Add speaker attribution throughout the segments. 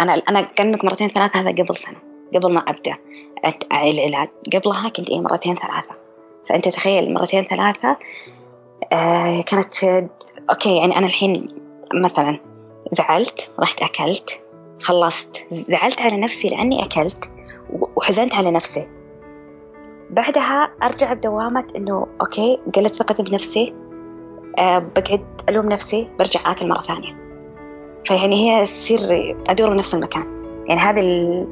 Speaker 1: أنا أنا كأنك مرتين ثلاثة هذا قبل سنة قبل ما أبدأ. العلاج قبلها كنت إيه مرتين ثلاثة. فأنت تخيل مرتين ثلاثة آه كانت okay يعني أنا الحين مثلا زعلت رحت أكلت خلصت. زعلت على نفسي لأني أكلت وحزنت على نفسي. بعدها أرجع بدوامة إنه okay قلت ثقتي بنفسي أه بقعد ألوم نفسي برجع آكل مرة ثانية. فيعني هي تصير أدور بنفس المكان. يعني هذه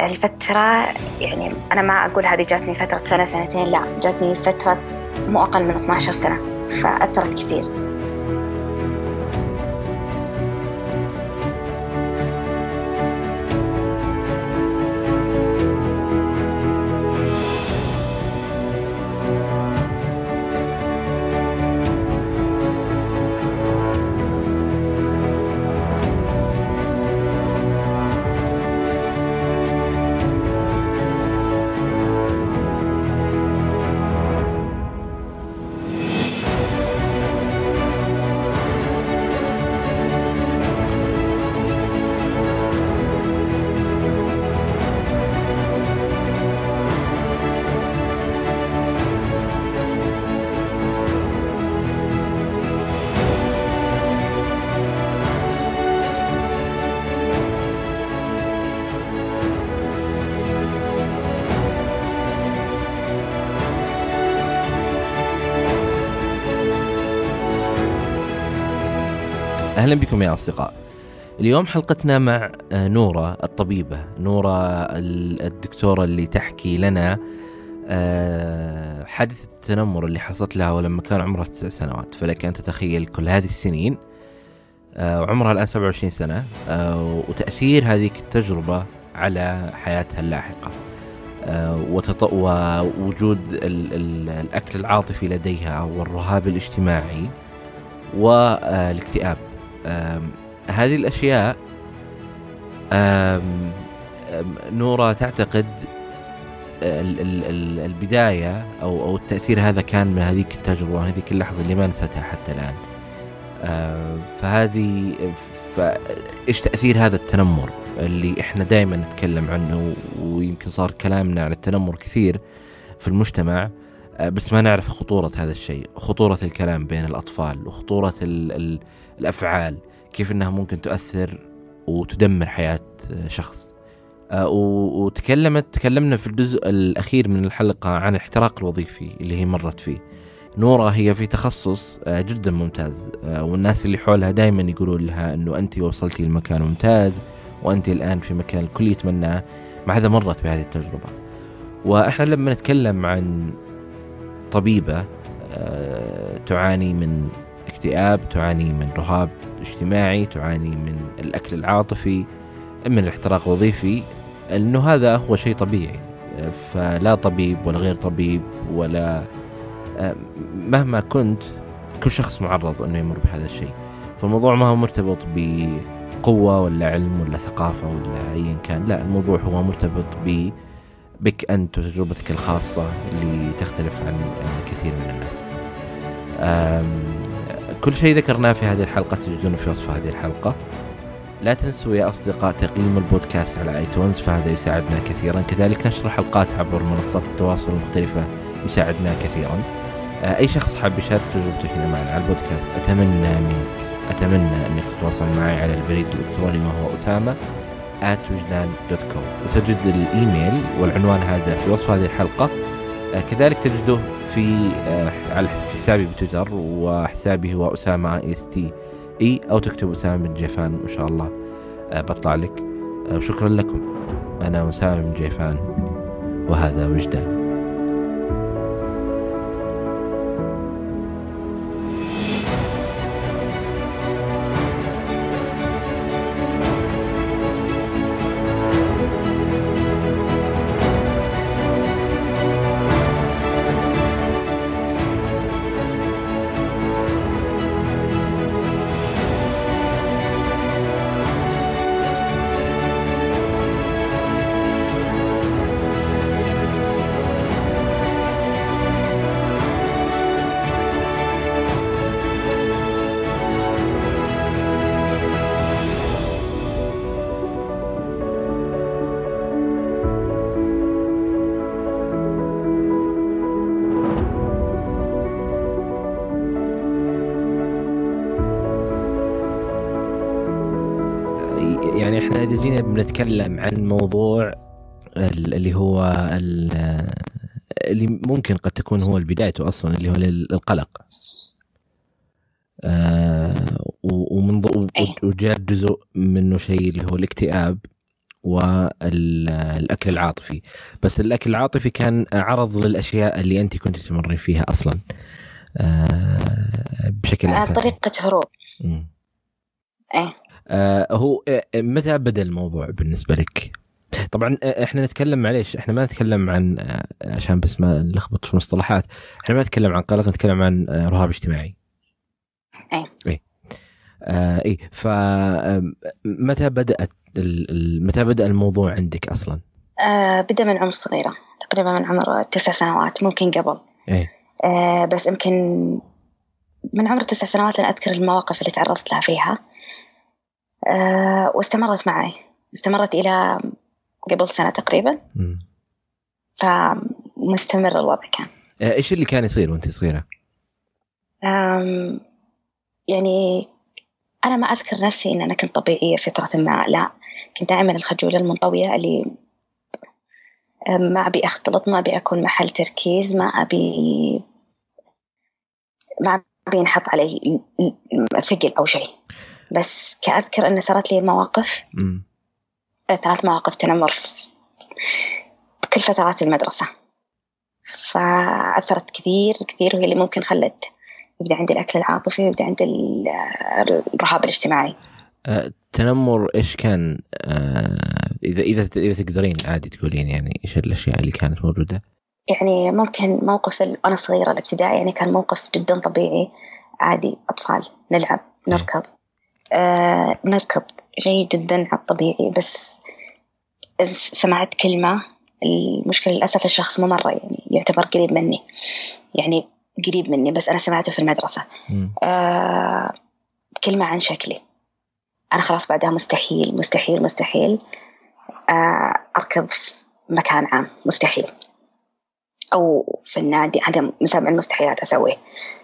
Speaker 1: الفترة يعني أنا ما أقول هذه جاتني فترة سنة سنتين لا جاتني فترة مو أقل من 12 سنة فأثرت كثير.
Speaker 2: أهلا بكم يا أصدقاء. اليوم حلقتنا مع آه، نورة الطبيبة، نورة الدكتورة اللي تحكي لنا آه، حادثة التنمر اللي حصلت لها ولما كان عمرها تسع سنوات، فلك أن تتخيل كل هذه السنين آه، وعمرها الآن 27 سنة وتأثير هذه التجربة على حياتها اللاحقة. ووجود الأكل العاطفي لديها والرهاب الاجتماعي والإكتئاب هذه الأشياء نورا تعتقد البداية أو أو التأثير هذا كان من هذيك التجربة وهذيك اللحظة اللي ما نسيتها حتى الآن. فهذه فإيش تأثير هذا التنمر اللي إحنا دائما نتكلم عنه ويمكن صار كلامنا عن التنمر كثير في المجتمع؟ بس ما نعرف خطورة هذا الشيء خطورة الكلام بين الأطفال وخطورة ال ال الأفعال كيف إنها ممكن تؤثر وتدمر حياة شخص. آه، وتكلمت تكلمنا في الجزء الأخير من الحلقة عن الاحتراق الوظيفي اللي هي مرت فيه. نورة هي في تخصص آه، جدا ممتاز. آه، والناس اللي حولها دائما يقولون لها إنه انت وصلتي لمكان ممتاز وانت الآن في مكان الكل يتمناه. مع هذا مرت بهذه التجربة. وإحنا لما نتكلم عن طبيبة تعاني من اكتئاب تعاني من رهاب اجتماعي تعاني من الأكل العاطفي من الاحتراق الوظيفي أنه هذا هو شيء طبيعي. فلا طبيب ولا غير طبيب ولا مهما كنت كل شخص معرض أنه يمر بهذا الشيء. فالموضوع ما هو مرتبط بقوة ولا علم ولا ثقافة ولا أيا كان لا الموضوع هو مرتبط ب بك أنت وتجربتك الخاصة اللي تختلف عن كثير من الناس. كل شيء ذكرناه في هذه الحلقة تجدونه في وصف هذه الحلقة. لا تنسوا يا أصدقاء تقييم البودكاست على آيتونز فهذا يساعدنا كثيرا. كذلك نشر حلقات عبر منصات التواصل المختلفة يساعدنا كثيرا. آه، أي شخص حاب يشارك تجربته هنا معنا على البودكاست أتمنى منك أتمنى أنك تتواصل معي على البريد الإلكتروني وهو أسامة. At وتجد الإيميل والعنوان هذا في وصف هذه الحلقة. آه، كذلك تجده في آه، على حسابي بتويتر وحسابي هو أسامة A S T E أو تكتب أسامة بن جيفان وإن شاء الله. آه، بطلع لك. وشكرا لكم. أنا أسامة بن جيفان وهذا وجدان. عن موضوع اللي هو اللي ممكن قد تكون هو بدايته أصلا اللي هو القلق آه ومن وجاء جزء منه شيء اللي هو الاكتئاب والأكل العاطفي. بس الأكل العاطفي كان عرض للأشياء اللي أنت كنت تمرين فيها أصلا. آه بشكل
Speaker 1: أساسي. طريقة هروب.
Speaker 2: إيه. هو آه، متى بدأ الموضوع بالنسبة لك؟ طبعا آه، إحنا نتكلم معليش إحنا ما نتكلم عن عشان بس ما نلخبط في المصطلحات إحنا ما نتكلم عن قلق نتكلم عن رهاب اجتماعي.
Speaker 1: إيه.
Speaker 2: إيه. آه إيه. فمتى بدأت متى بدأ الموضوع عندك أصلا؟
Speaker 1: آه بدأ من عمر صغيرة تقريبا من عمر تسع سنوات ممكن قبل.
Speaker 2: إيه.
Speaker 1: آه بس يمكن من عمر تسع سنوات أنا أذكر المواقف اللي تعرضت لها فيها. آه واستمرت معي. استمرت إلى قبل سنة تقريبا. فمستمر الوضع كان.
Speaker 2: آه إيش اللي كان يصير وأنت صغيرة؟
Speaker 1: يعني أنا ما أذكر نفسي إن أنا كنت طبيعية فترة ما. لا كنت دائما الخجولة المنطوية اللي ما أبي أختلط ما أبي أكون محل تركيز ما أبي ما أبي ينحط علي ثقل أو شيء. بس كأذكر أن صارت لي مواقف. ثلاث مواقف تنمر بكل فترات المدرسة. فأثرت كثير كثير وهي اللي ممكن خلت يبدأ عندي الأكل العاطفي ويبدأ عندي الرهاب الاجتماعي.
Speaker 2: التنمر أه، إيش كان؟ أه، إذا إذا إذا تقدرين عادي تقولين يعني إيش الأشياء اللي كانت موجودة؟
Speaker 1: يعني ممكن موقف وأنا صغيرة الابتدائي يعني كان موقف جدا طبيعي. عادي أطفال نلعب نركض. آه نركض شيء جدا طبيعي بس سمعت كلمة المشكلة للأسف الشخص مو مرة يعني يعتبر قريب مني يعني قريب مني بس أنا سمعته في المدرسة. آه كلمة عن شكلي. أنا خلاص بعدها مستحيل مستحيل مستحيل آه أركض في مكان عام مستحيل. أو في النادي هذا من المستحيلات أسويه.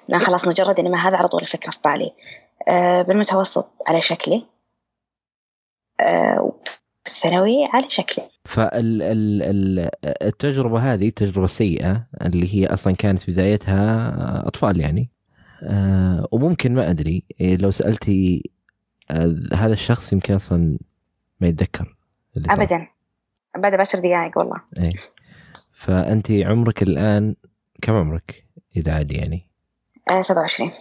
Speaker 1: لأن خلاص مجرد إني ما هذا على طول الفكرة في بالي. آه بالمتوسط على شكلي. آه الثانوي على شكلي.
Speaker 2: فالتجربة هذه تجربة سيئة اللي هي أصلا كانت بدايتها أطفال يعني. آه وممكن ما أدري إيه، لو سألتي آه هذا الشخص يمكن أصلا ما يتذكر
Speaker 1: أبدا. بعد بعشر دقائق والله.
Speaker 2: إيه. فأنت عمرك الآن كم عمرك إذا عادي يعني؟
Speaker 1: آه 27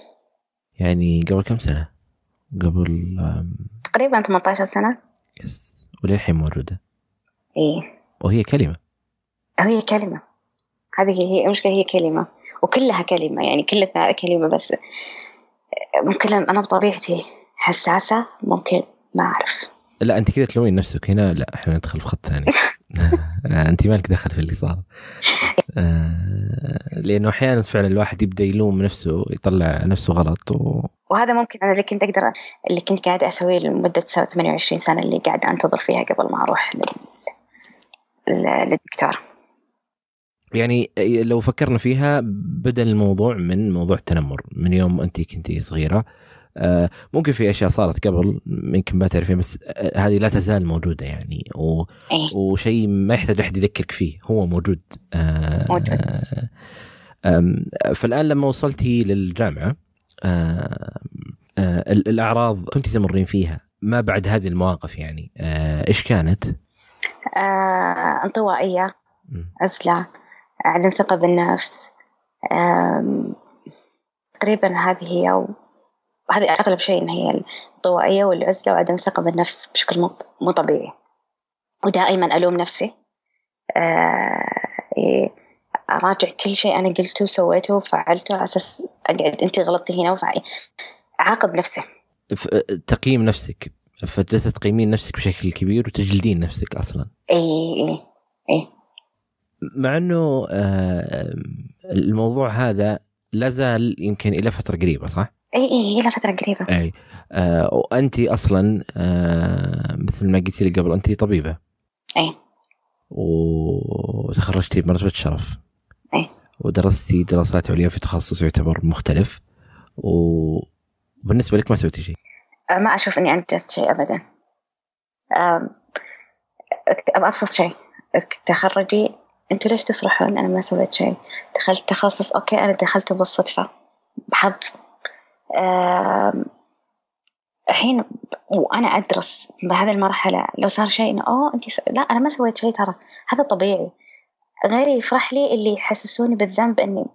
Speaker 2: يعني قبل كم سنة؟ قبل
Speaker 1: تقريبا 18 سنة.
Speaker 2: يس. وللحين موجودة؟
Speaker 1: إيه.
Speaker 2: وهي كلمة؟
Speaker 1: هي كلمة. هذه هي المشكلة هي كلمة. وكلها كلمة يعني كلها كلمة بس. ممكن أنا بطبيعتي حساسة ممكن ما أعرف.
Speaker 2: لا أنت كذا تلوين نفسك هنا. لا إحنا ندخل في خط ثاني. آه، أنت مالك دخل في اللي صار؟ آه، لأنه أحيانا فعلا الواحد يبدأ يلوم نفسه يطلع نفسه غلط و...
Speaker 1: وهذا ممكن أنا اللي كنت أقدر اللي كنت قاعدة أسويه لمدة 28 سنة اللي قاعدة أنتظر فيها قبل ما أروح لل... للدكتور.
Speaker 2: يعني لو فكرنا فيها بدأ الموضوع من موضوع التنمر من يوم أنت كنتي صغيرة. آه، ممكن في أشياء صارت قبل يمكن ما تعرفين بس آه، هذه لا تزال موجودة يعني و...
Speaker 1: إيه.
Speaker 2: وشيء ما يحتاج أحد يذكرك فيه هو موجود
Speaker 1: آه، موجود
Speaker 2: فالآن لما وصلتي للجامعة الأعراض كنت تمرين فيها ما بعد هذه المواقف يعني إيش كانت؟
Speaker 1: انطوائية عزله عدم ثقة بالنفس تقريبا هذه هي وهذه أغلب شيء إن هي الانطوائية والعزلة وعدم الثقة بالنفس بشكل مو طبيعي. ودائما ألوم نفسي. آه إيه، أراجع كل شيء أنا قلته وسويته وفعلته على أساس أقعد أنت غلطتي هنا وفعلي أعاقب نفسي.
Speaker 2: تقييم نفسك. فجلست تقيمين نفسك بشكل كبير وتجلدين نفسك أصلا.
Speaker 1: إي إي إي.
Speaker 2: مع أنه آه الموضوع هذا لا زال يمكن إلى فترة قريبة صح؟
Speaker 1: اي اي إلى فترة قريبة.
Speaker 2: أي آه وانت أصلا آه مثل ما قلتي لي قبل انت طبيبة.
Speaker 1: اي
Speaker 2: وتخرجتي بمرتبة شرف.
Speaker 1: اي
Speaker 2: ودرستي دراسات عليا في تخصص يعتبر مختلف. وبالنسبه لك ما سويتي شيء؟
Speaker 1: ما أشوف إني انجزت شيء ابدا. آم، أبسط شيء. تخرجي أنتوا ليش تفرحون أنا ما سويت شيء؟ دخلت تخصص أوكي أنا دخلته بالصدفة. بحظ. الحين وأنا أدرس بهذه المرحلة لو صار شيء إنه أوه أنت س... لا أنا ما سويت شيء ترى هذا طبيعي غيري يفرح لي اللي يحسسوني بالذنب إني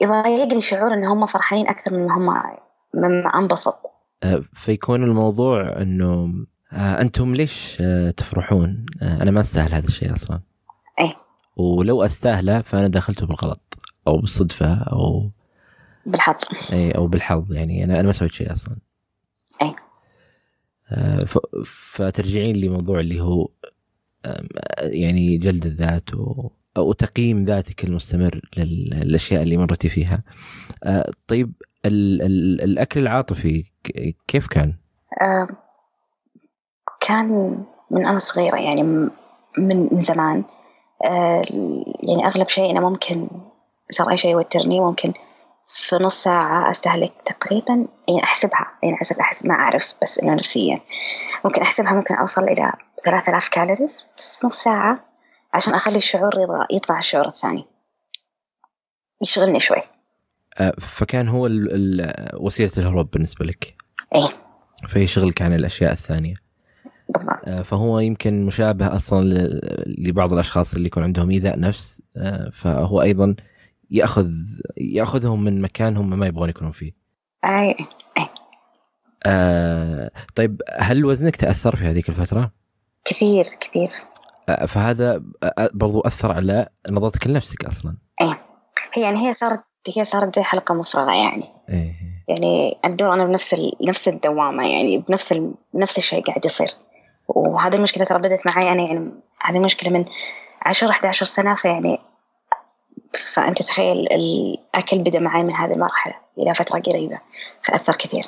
Speaker 1: يضايقني شعور إن هم فرحانين أكثر من هم مما أنبسط
Speaker 2: آه، فيكون الموضوع إنه آه، أنتم ليش آه، تفرحون؟ أنا ما أستاهل هذا الشيء أصلا.
Speaker 1: إيه.
Speaker 2: ولو أستاهله فأنا دخلته بالغلط أو بالصدفة أو
Speaker 1: بالحظ
Speaker 2: إي أو بالحظ يعني أنا أنا ما سويت شيء أصلا.
Speaker 1: إيه.
Speaker 2: آه، فترجعين لموضوع اللي هو يعني جلد الذات و أو تقييم ذاتك المستمر لل- للأشياء اللي مرتي فيها. آه، طيب ال ال الأكل العاطفي كيف كان؟
Speaker 1: آم، كان من أنا صغيرة يعني من زمان آه، يعني أغلب شيء أنا ممكن صار أي شيء يوترني ممكن في نص ساعة أستهلك تقريبا يعني أحسبها يعني أساس أحسب ما أعرف بس إنه نفسيا. ممكن أحسبها ممكن أوصل إلى 3000 كالوريز بس نص ساعة عشان أخلي الشعور يطلع, يطلع الشعور الثاني. يشغلني شوي.
Speaker 2: آه، فكان هو ال ال وسيلة الهروب بالنسبة لك.
Speaker 1: إيه.
Speaker 2: فيشغلك عن الأشياء الثانية.
Speaker 1: بالضبط.
Speaker 2: آه، فهو يمكن مشابه أصلا ل- لبعض الأشخاص اللي يكون عندهم إيذاء نفس. آه، فهو أيضا ياخذ ياخذهم من مكان هم ما يبغون يكونوا فيه.
Speaker 1: أي
Speaker 2: آه، طيب هل وزنك تأثر في هذيك الفترة؟
Speaker 1: كثير كثير
Speaker 2: آه، فهذا آه، برضو أثر على نظرتك لنفسك أصلا.
Speaker 1: هي يعني هي صارت هي صارت زي حلقة مفرغة يعني
Speaker 2: إيه
Speaker 1: يعني الدور أنا بنفس ال... نفس الدوامة يعني بنفس ال... نفس الشيء قاعد يصير وهذه المشكلة ترى بدت معي أنا يعني هذه مشكلة من 10 11 سنة فيعني فأنت تخيل الأكل بدأ معي من هذه المرحلة إلى فترة قريبة فأثر كثير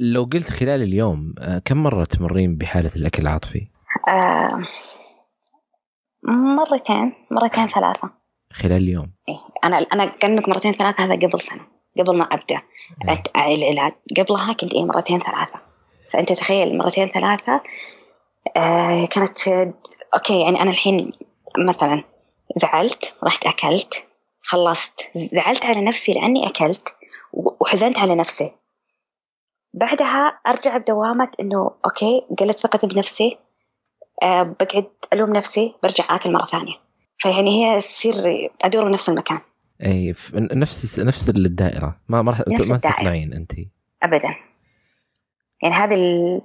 Speaker 2: لو قلت خلال اليوم آه، كم مرة تمرين بحالة الأكل العاطفي؟
Speaker 1: آه مرتين مرتين ثلاثة
Speaker 2: خلال اليوم.
Speaker 1: إيه. أنا أنا أكلمك مرتين ثلاثة هذا قبل سنة قبل ما أبدأ
Speaker 2: إيه.
Speaker 1: العلاج قبلها كنت إيه مرتين ثلاثة فأنت تخيل مرتين ثلاثة آه كانت أوكي يعني أنا الحين مثلا زعلت رحت أكلت خلصت. زعلت على نفسي لأني أكلت وحزنت على نفسي. بعدها أرجع بدوامة إنه أوكي قلت ثقتي بنفسي آه بقعد ألوم نفسي برجع آكل مرة ثانية. فيعني هي تصير أدور بنفس المكان.
Speaker 2: إي نفس نفس الدائرة. ما ما راح ما. تطلعين أنت.
Speaker 1: ابدا. يعني هذه ال-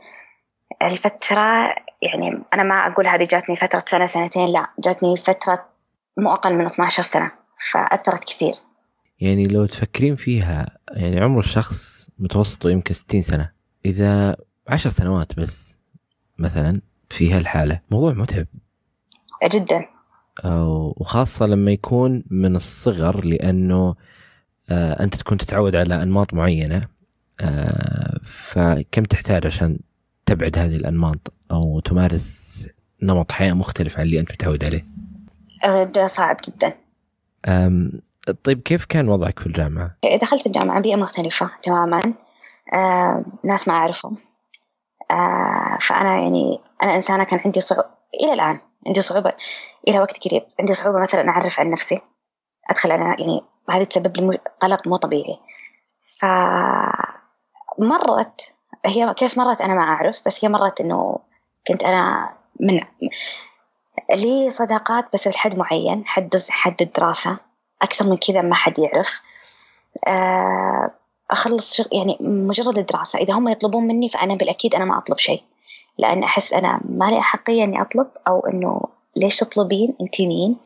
Speaker 1: الفترة يعني أنا ما أقول هذه جاتني فترة سنة سنتين لا. جاتني فترة مو أقل من 12 سنة فأثرت كثير.
Speaker 2: يعني لو تفكرين فيها يعني عمر الشخص متوسطه يمكن 60 سنة. إذا عشر سنوات بس مثلا في هالحالة موضوع متعب.
Speaker 1: جدا.
Speaker 2: وخاصة لما يكون من الصغر لأنه آه، أنت تكون تتعود على أنماط معينة آه، فكم تحتاج عشان تبعد هذه الأنماط أو تمارس نمط حياة مختلف عن اللي أنت متعود عليه؟
Speaker 1: ده صعب جدا.
Speaker 2: أم، طيب كيف كان وضعك في الجامعة؟
Speaker 1: دخلت الجامعة بيئة مختلفة تماما. آه، ناس ما أعرفهم. آه، فأنا يعني أنا إنسانة كان عندي صعوبة إلى الآن عندي صعوبة إلى وقت قريب. عندي صعوبة مثلا أعرف عن نفسي. أدخل أنا يعني هذه تسبب لي قلق مو طبيعي. ف مرت هي كيف مرت أنا ما أعرف بس هي مرت إنه كنت أنا من لي صداقات بس لحد معين حد حد الدراسة أكثر من كذا ما حد يعرف. آه، أخلص شغ... يعني مجرد الدراسة. إذا هم يطلبون مني فأنا بالأكيد أنا ما أطلب شيء. لأن أحس أنا ما لي أحقية إني أطلب أو إنه ليش تطلبين؟ أنت مين؟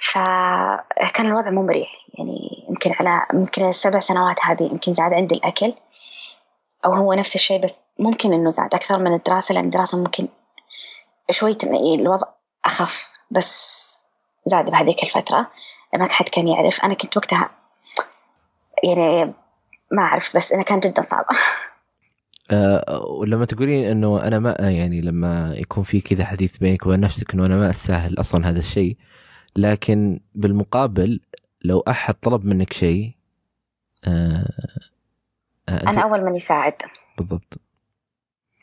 Speaker 1: فكان الوضع مو مريح. يعني يمكن على يمكن السبع سنوات هذه يمكن زاد عندي الأكل أو هو نفس الشيء بس ممكن إنه زاد أكثر من الدراسة لأن الدراسة ممكن شوي تن- الوضع أخف بس زاد بهذيك الفترة ما حد كان يعرف. أنا كنت وقتها يعني ما أعرف بس أنا كان جدا صعبة.
Speaker 2: أه ولما تقولين إنه أنا ما يعني لما يكون في كذا حديث بينك وبين نفسك إنه أنا ما أستاهل أصلا هذا الشيء لكن بالمقابل لو أحد طلب منك شيء أه أه
Speaker 1: أنا أول من يساعد.
Speaker 2: بالضبط.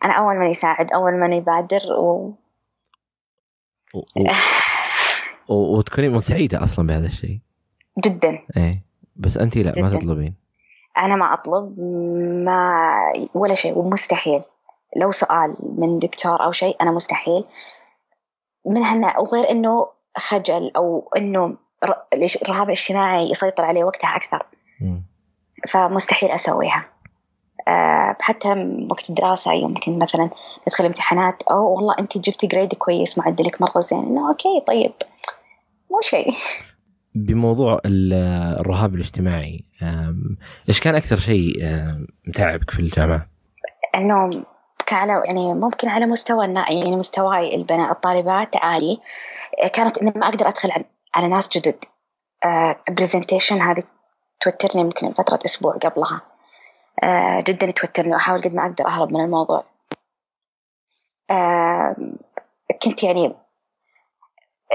Speaker 1: أنا أول من يساعد أول من يبادر و...
Speaker 2: و... و... وتكونين سعيده أصلا بهذا الشيء.
Speaker 1: جدا.
Speaker 2: إيه. بس انت لا ما
Speaker 1: جداً.
Speaker 2: تطلبين.
Speaker 1: أنا ما أطلب ما ولا شيء ومستحيل. لو سؤال من دكتور أو شيء أنا مستحيل. من هنا وغير إنه خجل ر- الإش- الرهاب الاجتماعي يسيطر عليه وقتها أكثر.
Speaker 2: مم.
Speaker 1: فمستحيل أسويها. أه حتى وقت الدراسة يمكن مثلا ندخل امتحانات. أو والله أنت جبتي grade كويس معدلك مرة زين. إنه أوكي طيب. مو شيء.
Speaker 2: بموضوع ال- الرهاب الاجتماعي إيش كان أكثر شيء متعبك في الجامعة؟
Speaker 1: إنه كعلى يعني ممكن على مستوى يعني مستواي البنات الطالبات عالي. كانت اني ما أقدر أدخل على, على ناس جدد. presentation هذه توترني يمكن فترة أسبوع قبلها. آه، جدا توترني واحاول قد ما أقدر أهرب من الموضوع. آه، كنت يعني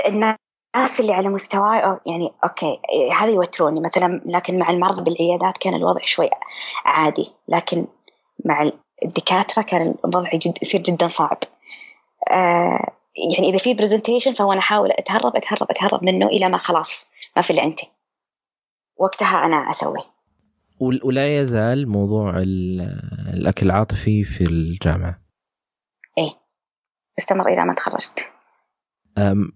Speaker 1: الناس اللي على مستواي أو- يعني أوكي هذا يوتروني مثلا لكن مع المرضى بالعيادات كان الوضع شوي عادي لكن مع الدكاترة كان الوضع جد يصير جدا صعب. آه يعني إذا في برزنتيشن فهو أنا أحاول أتهرب أتهرب أتهرب منه إلى ما خلاص ما في اللي عندي. وقتها أنا أسوي
Speaker 2: ولا يزال موضوع ال- الأكل العاطفي في الجامعة.
Speaker 1: استمر إلى ما تخرجت.
Speaker 2: أم،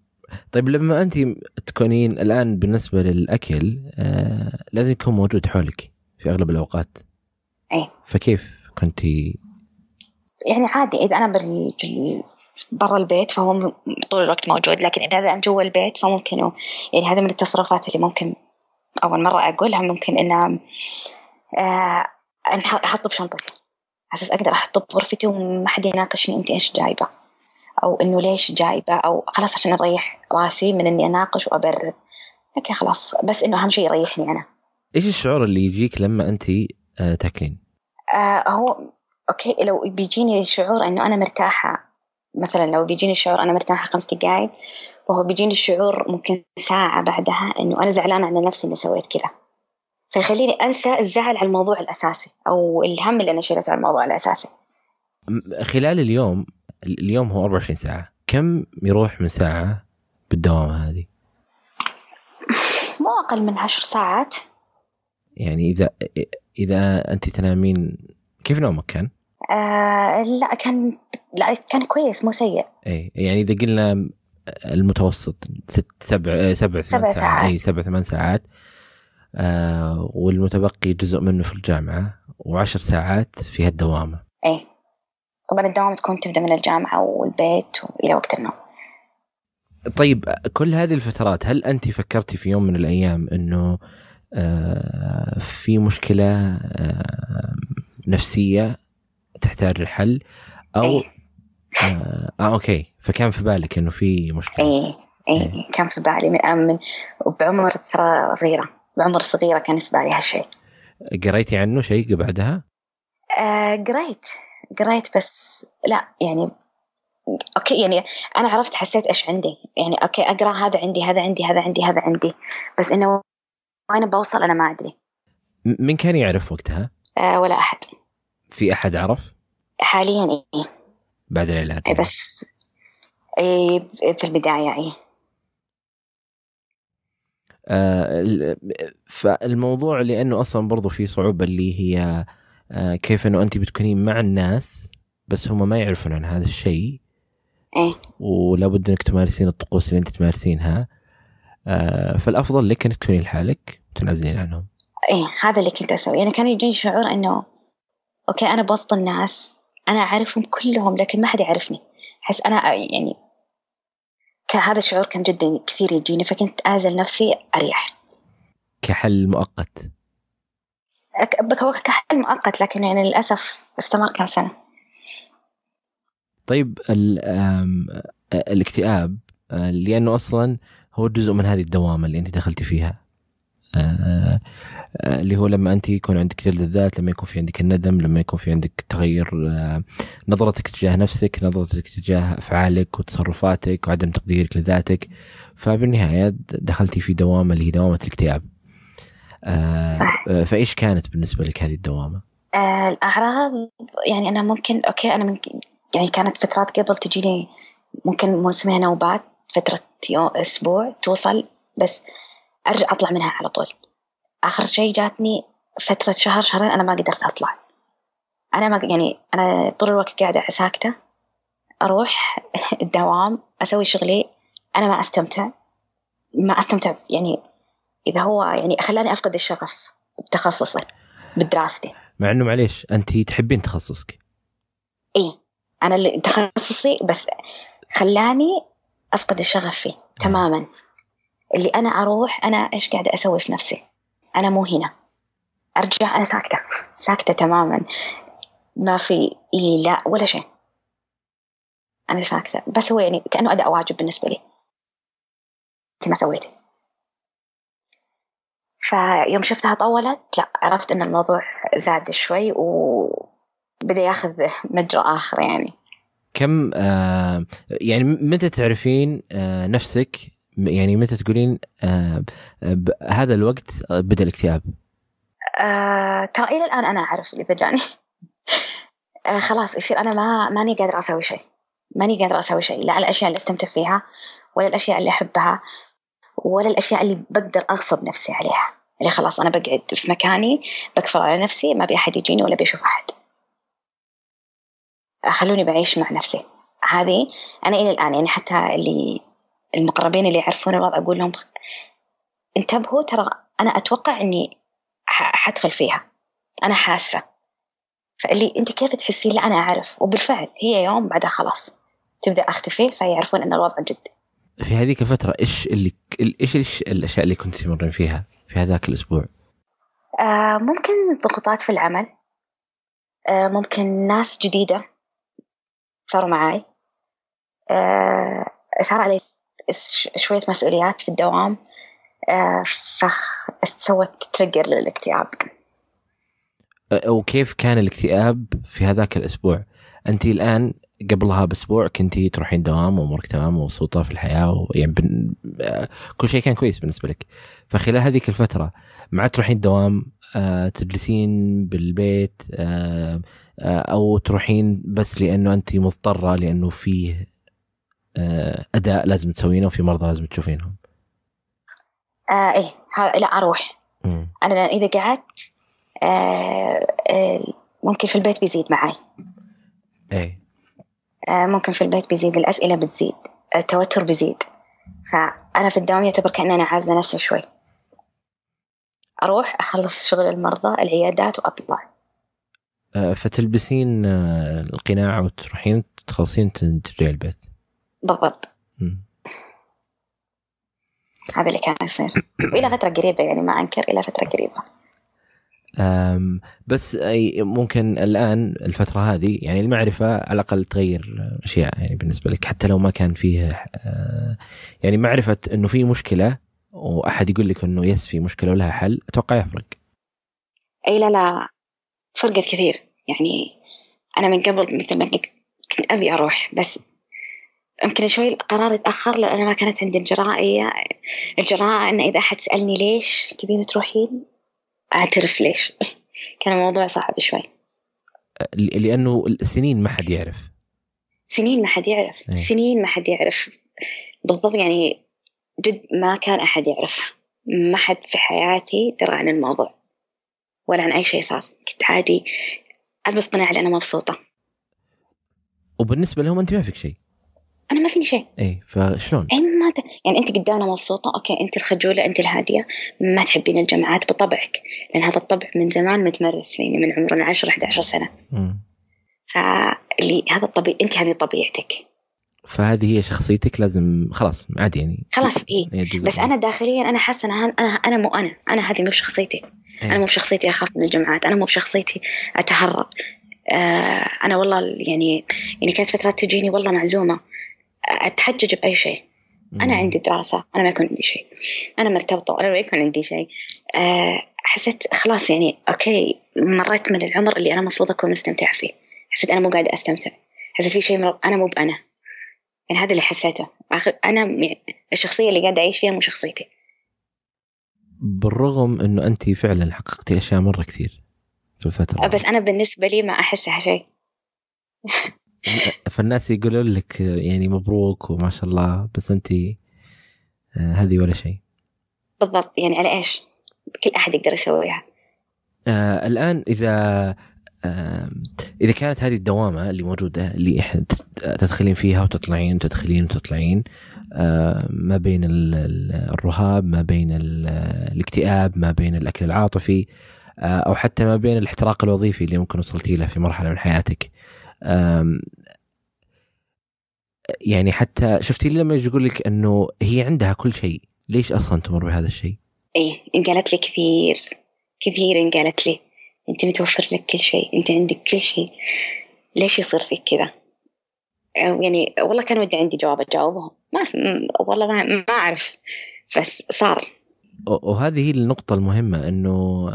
Speaker 2: طيب لما أنت تكونين الآن بالنسبة للأكل آه، لازم يكون موجود حولك في أغلب الأوقات.
Speaker 1: إيه.
Speaker 2: فكيف كنتي
Speaker 1: يعني عادي إذا أنا بال... بال... برا البيت فهو طول الوقت موجود لكن إذا أنا جوا البيت فممكن يعني هذا من التصرفات اللي ممكن أول مرة أقولها ممكن إن آه أحطه بشنطتي. على أساس أقدر أحطه بغرفتي وما حد يناقشني أنت إيش جايبة. أو إنه ليش جايبة أو خلاص عشان أريح راسي من إني أناقش وأبرر. أوكي خلاص. بس إنه أهم شيء يريحني أنا.
Speaker 2: إيش الشعور اللي يجيك لما انت آه، تاكلين؟
Speaker 1: آه هو أوكي لو بيجيني شعور إنه أنا مرتاحة مثلا لو بيجيني شعور أنا مرتاحة خمس دقائق وهو بيجيني شعور ممكن ساعة بعدها إنه أنا زعلانة على نفسي إني سويت كذا فيخليني أنسى الزعل على الموضوع الأساسي أو الهم اللي أنا شيلته على الموضوع الأساسي.
Speaker 2: م- خلال اليوم ال- اليوم هو 24 ساعة. كم يروح من ساعة بالدوامه هذه؟
Speaker 1: مو أقل من عشر ساعات.
Speaker 2: يعني إذا إذا أنت تنامين كيف نومك كان؟
Speaker 1: آه لا كان لا كان كويس مو سيء.
Speaker 2: اي يعني إذا قلنا المتوسط ست سبع آه، سبع
Speaker 1: سبع
Speaker 2: ثمان
Speaker 1: ساعات.
Speaker 2: إي سبع ثمان ساعات. آه والمتبقي جزء منه في الجامعة وعشر ساعات في هالدوامه
Speaker 1: إيه. طبعا الدوام تكون تبدأ من الجامعة والبيت وإلى وقت النوم.
Speaker 2: طيب كل هذه الفترات هل أنت فكرتي في يوم من الأيام إنه آه في مشكلة آه نفسية تحتاج الحل أو
Speaker 1: إيه.
Speaker 2: آه, آه أوكي. فكان في بالك إنه في مشكلة.
Speaker 1: إيه إيه كان في بالي من من وبعمر ترى صغيرة. بعمر صغيرة كان في بالي هالشيء.
Speaker 2: قريتي عنه شيء بعدها؟
Speaker 1: آه قريت. قريت بس لا يعني أوكي يعني أنا عرفت حسيت إيش عندي. يعني أوكي أقرأ هذا عندي هذا عندي هذا عندي هذا عندي. بس إنه وين بوصل أنا ما
Speaker 2: أدري. من كان يعرف وقتها؟
Speaker 1: آه ولا أحد.
Speaker 2: في أحد عرف؟
Speaker 1: حاليا إيه.
Speaker 2: بعد العلاج؟
Speaker 1: إيه بس إيه في البداية إيه.
Speaker 2: آه ال- فالموضوع لأنه أصلا برضو في صعوبة اللي هي آه كيف إنه انت بتكونين مع الناس بس هم ما يعرفون عن هذا الشيء.
Speaker 1: إيه.
Speaker 2: ولا بد إنك تمارسين الطقوس اللي انت تمارسينها. آه فالأفضل لك إنك تكونين لحالك تنعزلين عنهم.
Speaker 1: إيه هذا اللي كنت أسوي يعني كان يجيني شعور إنه أوكي أنا بوسط الناس. أنا أعرفهم كلهم لكن ما حد يعرفني. أحس أنا يعني ك- هذا الشعور كان جدا كثير يجيني فكنت أعزل نفسي أريح.
Speaker 2: كحل مؤقت.
Speaker 1: كحل مؤقت لكن يعني للأسف استمر كم سنة.
Speaker 2: طيب الاكتئاب لأنه أصلا هو جزء من هذه الدوامة اللي أنت دخلتي فيها. اللي هو لما أنت يكون عندك جلد الذات لما يكون في عندك الندم لما يكون في عندك تغير آه، نظرتك تجاه نفسك نظرتك تجاه أفعالك وتصرفاتك وعدم تقديرك لذاتك فبالنهاية دخلتي في دوامة اللي هي دوامة الاكتئاب آه،
Speaker 1: صح.
Speaker 2: آه، فإيش كانت بالنسبة لك هذه الدوامة؟
Speaker 1: آه الأعراض يعني أنا ممكن أوكي أنا من يعني كانت فترات قبل تجيني ممكن موسمها نوبات فترة يوم أسبوع توصل بس أرجع أطلع منها على طول. آخر شيء جاتني فترة شهر شهرين أنا ما قدرت أطلع. أنا ما يعني أنا طول الوقت قاعدة ساكتة. أروح الدوام أسوي شغلي. أنا ما أستمتع. ما أستمتع يعني إذا هو يعني خلاني أفقد الشغف بتخصصي بدراستي.
Speaker 2: مع إنه معليش أنت تحبين تخصصك.
Speaker 1: إي. أنا اللي تخصصي بس خلاني أفقد الشغف فيه تماما. اللي أنا أروح أنا إيش قاعدة أسوي في نفسي؟ أنا مو هنا. أرجع أنا ساكتة. ساكتة تماما. ما في إي لا ولا شيء. أنا ساكتة. بس هو يعني كأنه أداء واجب بالنسبة لي. انت ما سويتي. فيوم شفتها طولت لا عرفت إن الموضوع زاد شوي وبدا ياخذ مجرى آخر يعني.
Speaker 2: كم آه يعني متى تعرفين آه نفسك؟ يعني متى تقولين آه هذا الوقت بدأ الاكتئاب؟
Speaker 1: آه ترى إلى الآن أنا أعرف اذا جاني آه خلاص يصير أنا ما ماني قادرة أسوي شيء. ماني قادرة أسوي شيء لا الأشياء اللي أستمتع فيها ولا الأشياء اللي أحبها ولا الأشياء اللي بقدر أغصب نفسي عليها. اللي خلاص أنا بقعد في مكاني بكفر على نفسي ما ابي أحد يجيني ولا بيشوف أحد. خلوني بعيش مع نفسي. هذه أنا إلى الآن يعني حتى اللي المقربين اللي يعرفون الوضع أقول لهم انتبهوا ترى أنا أتوقع إني حدخل فيها. أنا حاسة. فاللي أنت كيف تحسين؟ لا أنا أعرف. وبالفعل هي يوم بعدها خلاص. تبدأ اختفي فيعرفون إن الوضع جد.
Speaker 2: في هذيك الفترة إيش اللي إيش إيش الأشياء اللي كنت تمرين فيها في هذاك الأسبوع؟
Speaker 1: آه ممكن ضغوطات في العمل. آه ممكن ناس جديدة صاروا معاي. آه صار علي شوية مسؤوليات في الدوام آه فسوت تريجر للاكتئاب
Speaker 2: وكيف كان الاكتئاب في هذاك الأسبوع؟ أنت الآن قبلها بأسبوع كنتي تروحين دوام وأمورك تمام ومبسوطة في الحياة ويعني بن... كل شيء كان كويس بالنسبة لك فخلال هذيك الفترة ما عاد تروحين دوام آه، تجلسين بالبيت آه، آه، أو تروحين بس لأنه أنت مضطرة لأنه فيه أداء لازم تسوينه وفي مرضى لازم تشوفينهم.
Speaker 1: آه إيه لا أروح. م. أنا إذا قعدت آه آه ممكن في البيت بيزيد معي
Speaker 2: إيه.
Speaker 1: آه، ممكن في البيت بيزيد الأسئلة بتزيد التوتر بيزيد. فأنا في الدوام يعتبر كأني أنا عازلة نفسي شوي. أروح أخلص شغل المرضى العيادات وأطلع.
Speaker 2: آه، فتلبسين آه، القناع وتروحين تخلصين ترجعي البيت.
Speaker 1: بالضبط. هذا اللي كان يصير. وإلى فترة قريبة يعني ما أنكر إلى فترة قريبة.
Speaker 2: بس ممكن الآن الفترة هذه يعني المعرفة على الأقل تغير أشياء يعني بالنسبة لك حتى لو ما كان فيه آه، يعني معرفة إنه في مشكلة وأحد يقول لك إنه يس في مشكلة ولها حل أتوقع يفرق.
Speaker 1: أي لا لا فرقت كثير. يعني أنا من قبل مثل ما قلت كنت أبي أروح بس يمكن شوي القرار يتأخر لأن ما كانت عندي الجرائية. الجراءه إن إذا أحد سألني ليش تبين تروحين؟ أعترف ليش. كان الموضوع صعب شوي.
Speaker 2: لأنه السنين ما حد يعرف.
Speaker 1: سنين ما حد يعرف. أي. سنين ما حد يعرف. بالضبط يعني جد ما كان أحد يعرف. ما حد في حياتي درى عن الموضوع. ولا عن أي شيء صار. كنت عادي ألبس قناع لأنا مبسوطة.
Speaker 2: وبالنسبة لهم أنت ما فيك شيء.
Speaker 1: أنا ما فيني شيء.
Speaker 2: اي فشلون؟
Speaker 1: اي ما ت... يعني أنت قدامنا مبسوطة أوكي أنت الخجولة أنت الهادية. ما تحبين الجامعات بطبعك لأن هذا الطبع من زمان متمرس فيني من عمرنا 10 11 سنة. فاللي هذا الطبيعي أنت هذه طبيعتك.
Speaker 2: فهذه هي شخصيتك لازم خلاص عادي يعني.
Speaker 1: خلاص اي بس أنا داخليا أنا حاسة أنا أنا أنا مو أنا. أنا هذه مو بشخصيتي إيه. أنا مو بشخصيتي أخاف من الجامعات. أنا مو بشخصيتي أتهرب. آه أنا والله يعني يعني كانت فترات تجيني والله معزومة. أتحجج بأي شيء. أنا عندي دراسة أنا ما يكون عندي شيء. أنا مرتبطة وأنا ما يكون عندي شيء أه حسيت خلاص يعني أوكي مريت من العمر اللي أنا المفروض أكون مستمتعة فيه. حسيت أنا مو قاعدة أستمتع. حسيت في شيء أنا مو بأنا. يعني هذا اللي حسيته. اخر أنا الشخصية اللي قاعدة أعيش فيها مو شخصيتي.
Speaker 2: بالرغم إنه انت فعلا حققتي أشياء مرة كثير في الفترة
Speaker 1: بس أنا بالنسبة لي ما أحسها شيء.
Speaker 2: فالناس يقولون لك يعني مبروك وما شاء الله بس أنت آه، هذه ولا شيء.
Speaker 1: بالضبط. يعني على إيش؟ كل أحد يقدر يسويها.
Speaker 2: آه الآن إذا آه إذا كانت هذه الدوامة اللي موجودة اللي تدخلين فيها وتطلعين وتدخلين وتطلعين آه ما بين الرهاب ما بين الاكتئاب ما بين الأكل العاطفي آه أو حتى ما بين الاحتراق الوظيفي اللي ممكن وصلتي له في مرحلة من حياتك. يعني حتى شفتي لما يقول لك إنه هي عندها كل شيء ليش أصلا تمر بهذا الشيء؟
Speaker 1: إيه انقالت لي كثير كثير انقالت لي أنت متوفر لك كل شيء أنت عندك كل شيء ليش يصير فيك كذا؟ يعني والله كان ودي عندي جواب اجاوبهم ما والله ما, ما أعرف بس صار
Speaker 2: وهذه هي النقطة المهمة إنه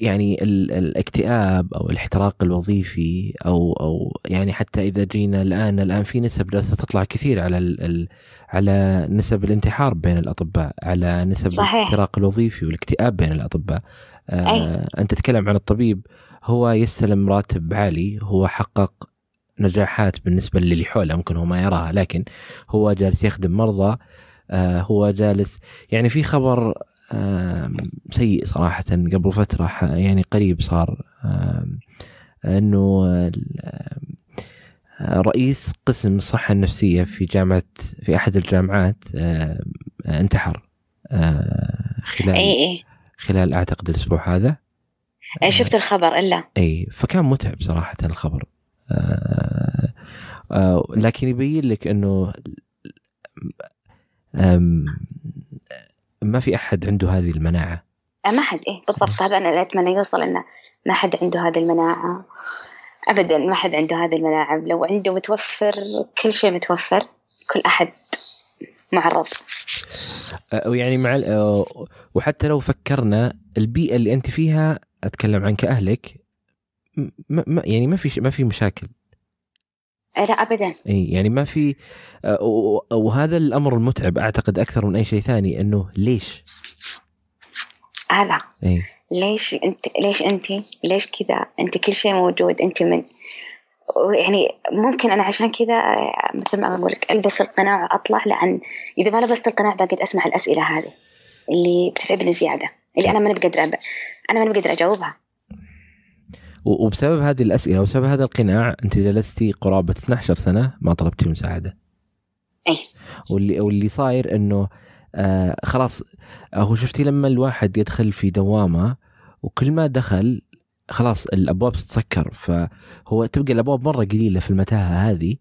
Speaker 2: يعني الاكتئاب أو الاحتراق الوظيفي أو أو يعني حتى إذا جينا الآن الآن في نسب جالسه تطلع كثير على ال على نسب الانتحار بين الأطباء على نسب صحيح. الاحتراق الوظيفي والاكتئاب بين الأطباء آه أنت تتكلم عن الطبيب هو يستلم راتب عالي هو حقق نجاحات بالنسبة للي حوله ممكن هو ما يراها لكن هو جالس يخدم مرضى آه هو جالس يعني في خبر سيء صراحة. قبل فترة يعني قريب صار إنه رئيس قسم الصحة النفسية في جامعة في أحد الجامعات انتحر خلال أي أي. خلال أعتقد الأسبوع هذا.
Speaker 1: أي شفت الخبر إلا.
Speaker 2: أي فكان متعب صراحة الخبر. لكن يبين لك أنه ما في أحد عنده هذه المناعة.
Speaker 1: أه، ما حد إيه بالضبط هذا أنا أتمنى يوصل إنه ما حد عنده هذه المناعة. أبدا ما حد عنده هذه المناعة. لو عنده متوفر كل شيء متوفر كل أحد معرض.
Speaker 2: ويعني مع وحتى لو فكرنا البيئة اللي أنت فيها أتكلم عن كأهلك ما يعني ما في ما في مشاكل.
Speaker 1: لا ابدا.
Speaker 2: إي يعني ما في آه، وهذا الأمر المتعب أعتقد أكثر من أي شيء ثاني إنه ليش؟
Speaker 1: هذا. إيه؟ ليش أنت ليش أنت ليش كذا؟ أنت كل شيء موجود أنت من يعني ممكن أنا عشان كذا آه، مثل ما أقول لك ألبس القناع وأطلع لأن إذا ما لبست القناع بقعد أسمع الأسئلة هذه اللي بتتعبني زياده اللي أنا ماني بقدر أنا ماني بقدر أجاوبها.
Speaker 2: وبسبب هذه الأسئلة وبسبب هذا القناع أنت جلستي قرابة 12 سنة ما طلبتي مساعده.
Speaker 1: أي
Speaker 2: واللي واللي صاير إنه آه خلاص هو شفتي لما الواحد يدخل في دوامة وكل ما دخل خلاص الأبواب تتسكر فهو تبقى الأبواب مرة قليلة في المتاهة هذه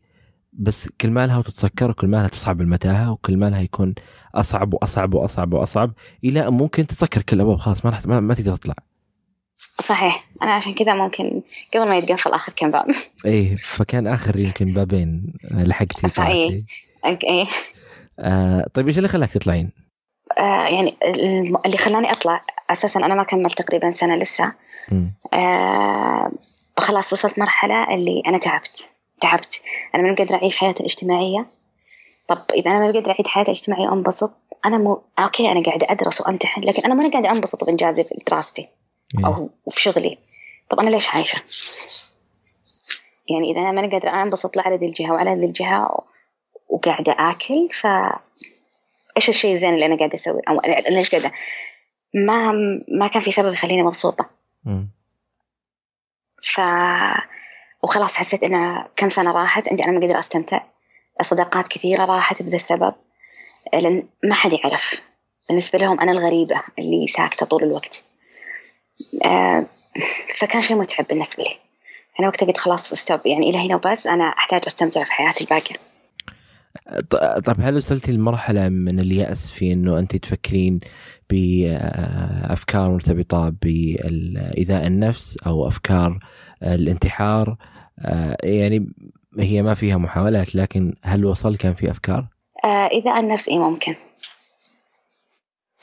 Speaker 2: بس كل ما لها وتتسكر وكل ما لها تصعب المتاهة وكل ما لها يكون أصعب وأصعب وأصعب وأصعب إلى ممكن تتسكر كل الأبواب خلاص ما ما, ما تقدر تطلع.
Speaker 1: صحيح. أنا عشان كذا ممكن قبل ما يتقفل آخر كم باب.
Speaker 2: إيه فكان آخر يمكن بابين لحقتي
Speaker 1: إيه إيه
Speaker 2: آه طيب إيش اللي خلاك تطلعين؟
Speaker 1: آه يعني اللي خلاني أطلع أساسا أنا ما كملت تقريبا سنة لسه. آه خلاص وصلت مرحلة اللي أنا تعبت. تعبت. أنا ما قادرة أعيش حياتي الاجتماعية. طب إذا أنا ما قادرة اعيش حياتي الاجتماعية وانبسط أنا مو أوكي أنا قاعدة أدرس وأمتحن لكن أنا ما قاعدة أنبسط بإنجازي في دراستي. أو في شغلي. طب أنا ليش عايشة؟ يعني إذا أنا ماني قادرة انبسط لا على ذي الجهة وعلى ذي الجهة وقاعدة آكل ف إيش الشيء الزين اللي أنا قاعدة اسويه أو ليش قاعدة؟ ما ما كان في سبب يخليني مبسوطة. ف وخلاص حسيت إنه كم سنة راحت عندي أنا ما قادر أستمتع. صداقات كثيرة راحت بهذا السبب لأن ما حد يعرف. بالنسبة لهم أنا الغريبة اللي ساكتة طول الوقت. فكان شيء متعب بالنسبة لي. أنا وقتها قلت خلاص استوب يعني إلى هنا وبس. أنا أحتاج أستمتع في حياتي الباقية.
Speaker 2: طيب هل وصلتي لمرحلة من اليأس في أنه أنت تفكرين بأفكار مرتبطة بإيذاء النفس أو أفكار الانتحار؟ آه، يعني هي ما فيها محاولات لكن هل وصل كان في أفكار؟
Speaker 1: آه، إيذاء النفس إيه ممكن.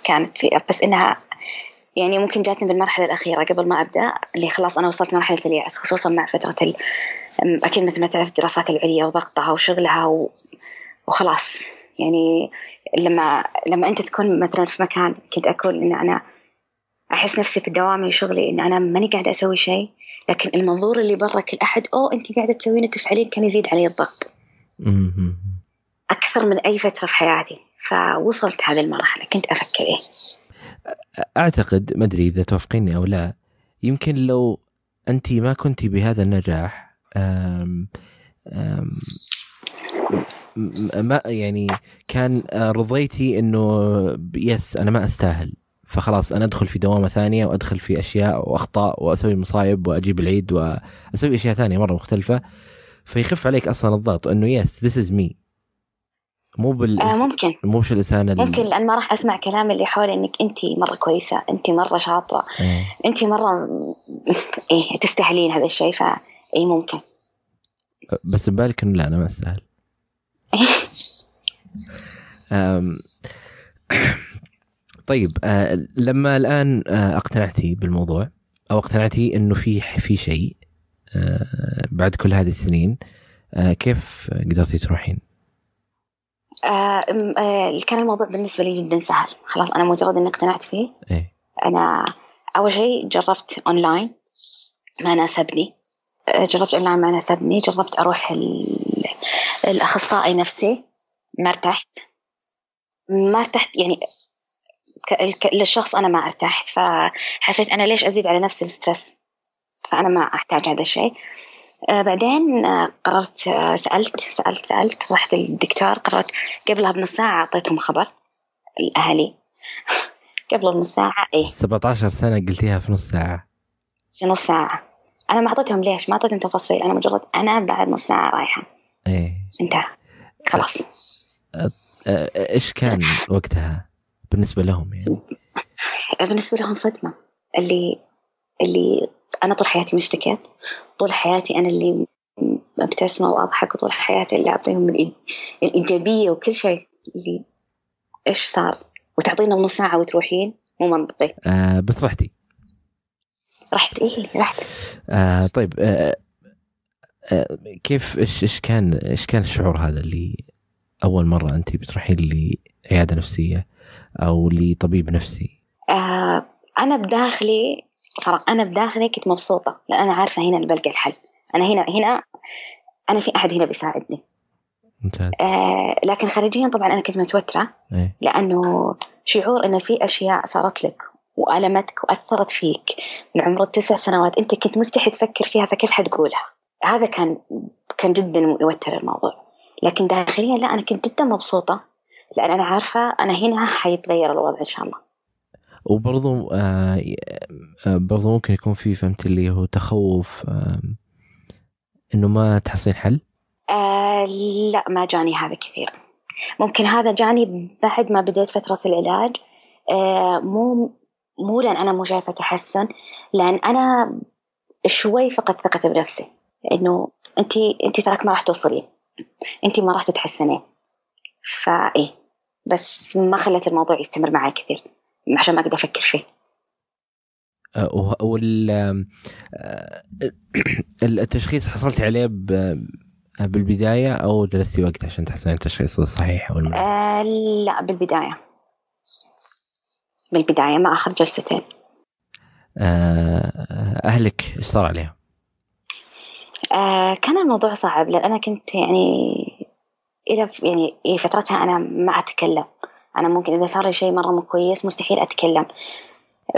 Speaker 1: كانت في بس إنها يعني ممكن جاتني بالمرحلة الأخيرة قبل ما أبدأ اللي خلاص أنا وصلت مرحلة اليأس خصوصا مع فترة ال... أكيد مثل ما تعرف الدراسات العليا وضغطها وشغلها و... وخلاص. يعني لما لما أنت تكون مثلا في مكان كنت أقول إن أنا أحس نفسي في دوامي وشغلي إن أنا ماني قاعدة أسوي شيء لكن المنظور اللي برا كل أحد أوه أنت قاعدة تسوين وتفعلين كان يزيد علي الضغط. أكثر من أي فترة في حياتي. فوصلت هذه المرحلة كنت أفكر إيه.
Speaker 2: أعتقد ما أدري إذا توافقيني أو لا يمكن لو انت ما كنتي بهذا النجاح أم أم ما يعني كان آه، رضيتي إنه يس أنا ما أستاهل. فخلاص أنا أدخل في دوامة ثانية وأدخل في أشياء وأخطاء وأسوي مصايب وأجيب العيد واسوي أشياء ثانية مرة مختلفة. فيخف عليك أصلا الضغط إنه يس ذيس از مي مو بال
Speaker 1: آه ممكن
Speaker 2: مو بش الانسان ال-
Speaker 1: ممكن لأن ما راح أسمع كلام اللي حولي إنك انت مرة كويسة انت مرة شاطرة
Speaker 2: إيه.
Speaker 1: انت مرة إيه تستاهلين هذا الشيء ف اي ممكن
Speaker 2: بس ببالك إنه لا أنا ما أستاهل أم، طيب آه، لما الآن آه، اقتنعتي بالموضوع أو اقتنعتي إنه في في شيء آه، بعد كل هذه السنين آه، كيف قدرتي تروحين؟
Speaker 1: آه آه كان الموضوع بالنسبة لي جدا سهل. خلاص أنا مجرد إني اقتنعت فيه.
Speaker 2: إيه.
Speaker 1: أنا أول شيء جربت اونلاين ما ناسبني جربت اونلاين ما ناسبني جربت أروح ال- الأخصائي نفسي. ما ارتحت. ما ارتحت يعني للشخص أنا ما ارتحت. فحسيت أنا ليش أزيد على نفسي الستريس؟ فأنا ما أحتاج هذا الشيء. آه بعدين آه قررت آه سألت سألت سألت رحت للدكتور قررت قبلها بنص ساعة أعطيتهم خبر الأهلي. قبل بنص ساعة إيه.
Speaker 2: 17 سنة قلتيها في نص ساعة.
Speaker 1: في نص ساعة. أنا ما أعطيتهم ليش؟ ما أعطيتهم تفاصيل. أنا مجرد أنا بعد نص ساعة رايحة.
Speaker 2: إيه.
Speaker 1: انتهى. خلاص.
Speaker 2: آه، إيش كان وقتها بالنسبة لهم يعني؟
Speaker 1: بالنسبة لهم صدمة. اللي اللي أنا طول حياتي مشتكيت طول حياتي أنا اللي مبتسمة وأضحك وطول حياتي اللي أعطيهم الإي- الإيجابية وكل شيء. اللي إيش صار؟ وتعطينا نص ساعة وتروحين؟ مو منطقي.
Speaker 2: آه بس رحتي.
Speaker 1: رحت إيه رحت.
Speaker 2: آه طيب آه آه كيف إيش إيش كان إيش كان الشعور هذا اللي أول مرة انت بتروحين لعيادة نفسية أو لطبيب نفسي؟
Speaker 1: آه أنا بداخلي أنا بداخلي كنت مبسوطة لأن أنا عارفة هنا اللي بلقى الحل. أنا هنا هنا أنا في أحد هنا بيساعدني.
Speaker 2: ممتاز.
Speaker 1: آه لكن خارجيا طبعا أنا كنت متوترة
Speaker 2: إيه.
Speaker 1: لأنه شعور إن في أشياء صارت لك وألمتك وأثرت فيك من عمر التسع سنوات أنت كنت مستحي تفكر فيها فكيف حتقولها؟ هذا كان كان جدا يوتر الموضوع. لكن داخليا لا أنا كنت جدا مبسوطة لأن أنا عارفة أنا هنا حيتغير الوضع إن شاء الله.
Speaker 2: وبرضو آه آه، برضو ممكن يكون في فهمت اللي هو تخوف آه إنه ما تحصلين حل؟
Speaker 1: آه لا ما جاني هذا كثير. ممكن هذا جاني بعد ما بديت فترة العلاج. آه مو مو لأن أنا مو شايفة تحسن لأن أنا شوي فقدت ثقتي بنفسي. إنه أنت أنت تراك ما راح توصلين. أنت ما راح تتحسنين. فإيه بس ما خلت الموضوع يستمر معي كثير. عشان ما أقدر أفكر فيه
Speaker 2: آه وال آه، التشخيص حصلت عليه ب- بالبداية أو جلستي وقت عشان تحصلين التشخيص الصحيح المناسب؟
Speaker 1: آه لا بالبداية بالبداية ما أخذ جلستين
Speaker 2: آه، أهلك إيش صار عليهم؟
Speaker 1: آه كان الموضوع صعب لأن أنا كنت يعني إلى يعني فترتها أنا ما أتكلم أنا ممكن إذا صار لي شيء مرة مو كويس مستحيل أتكلم.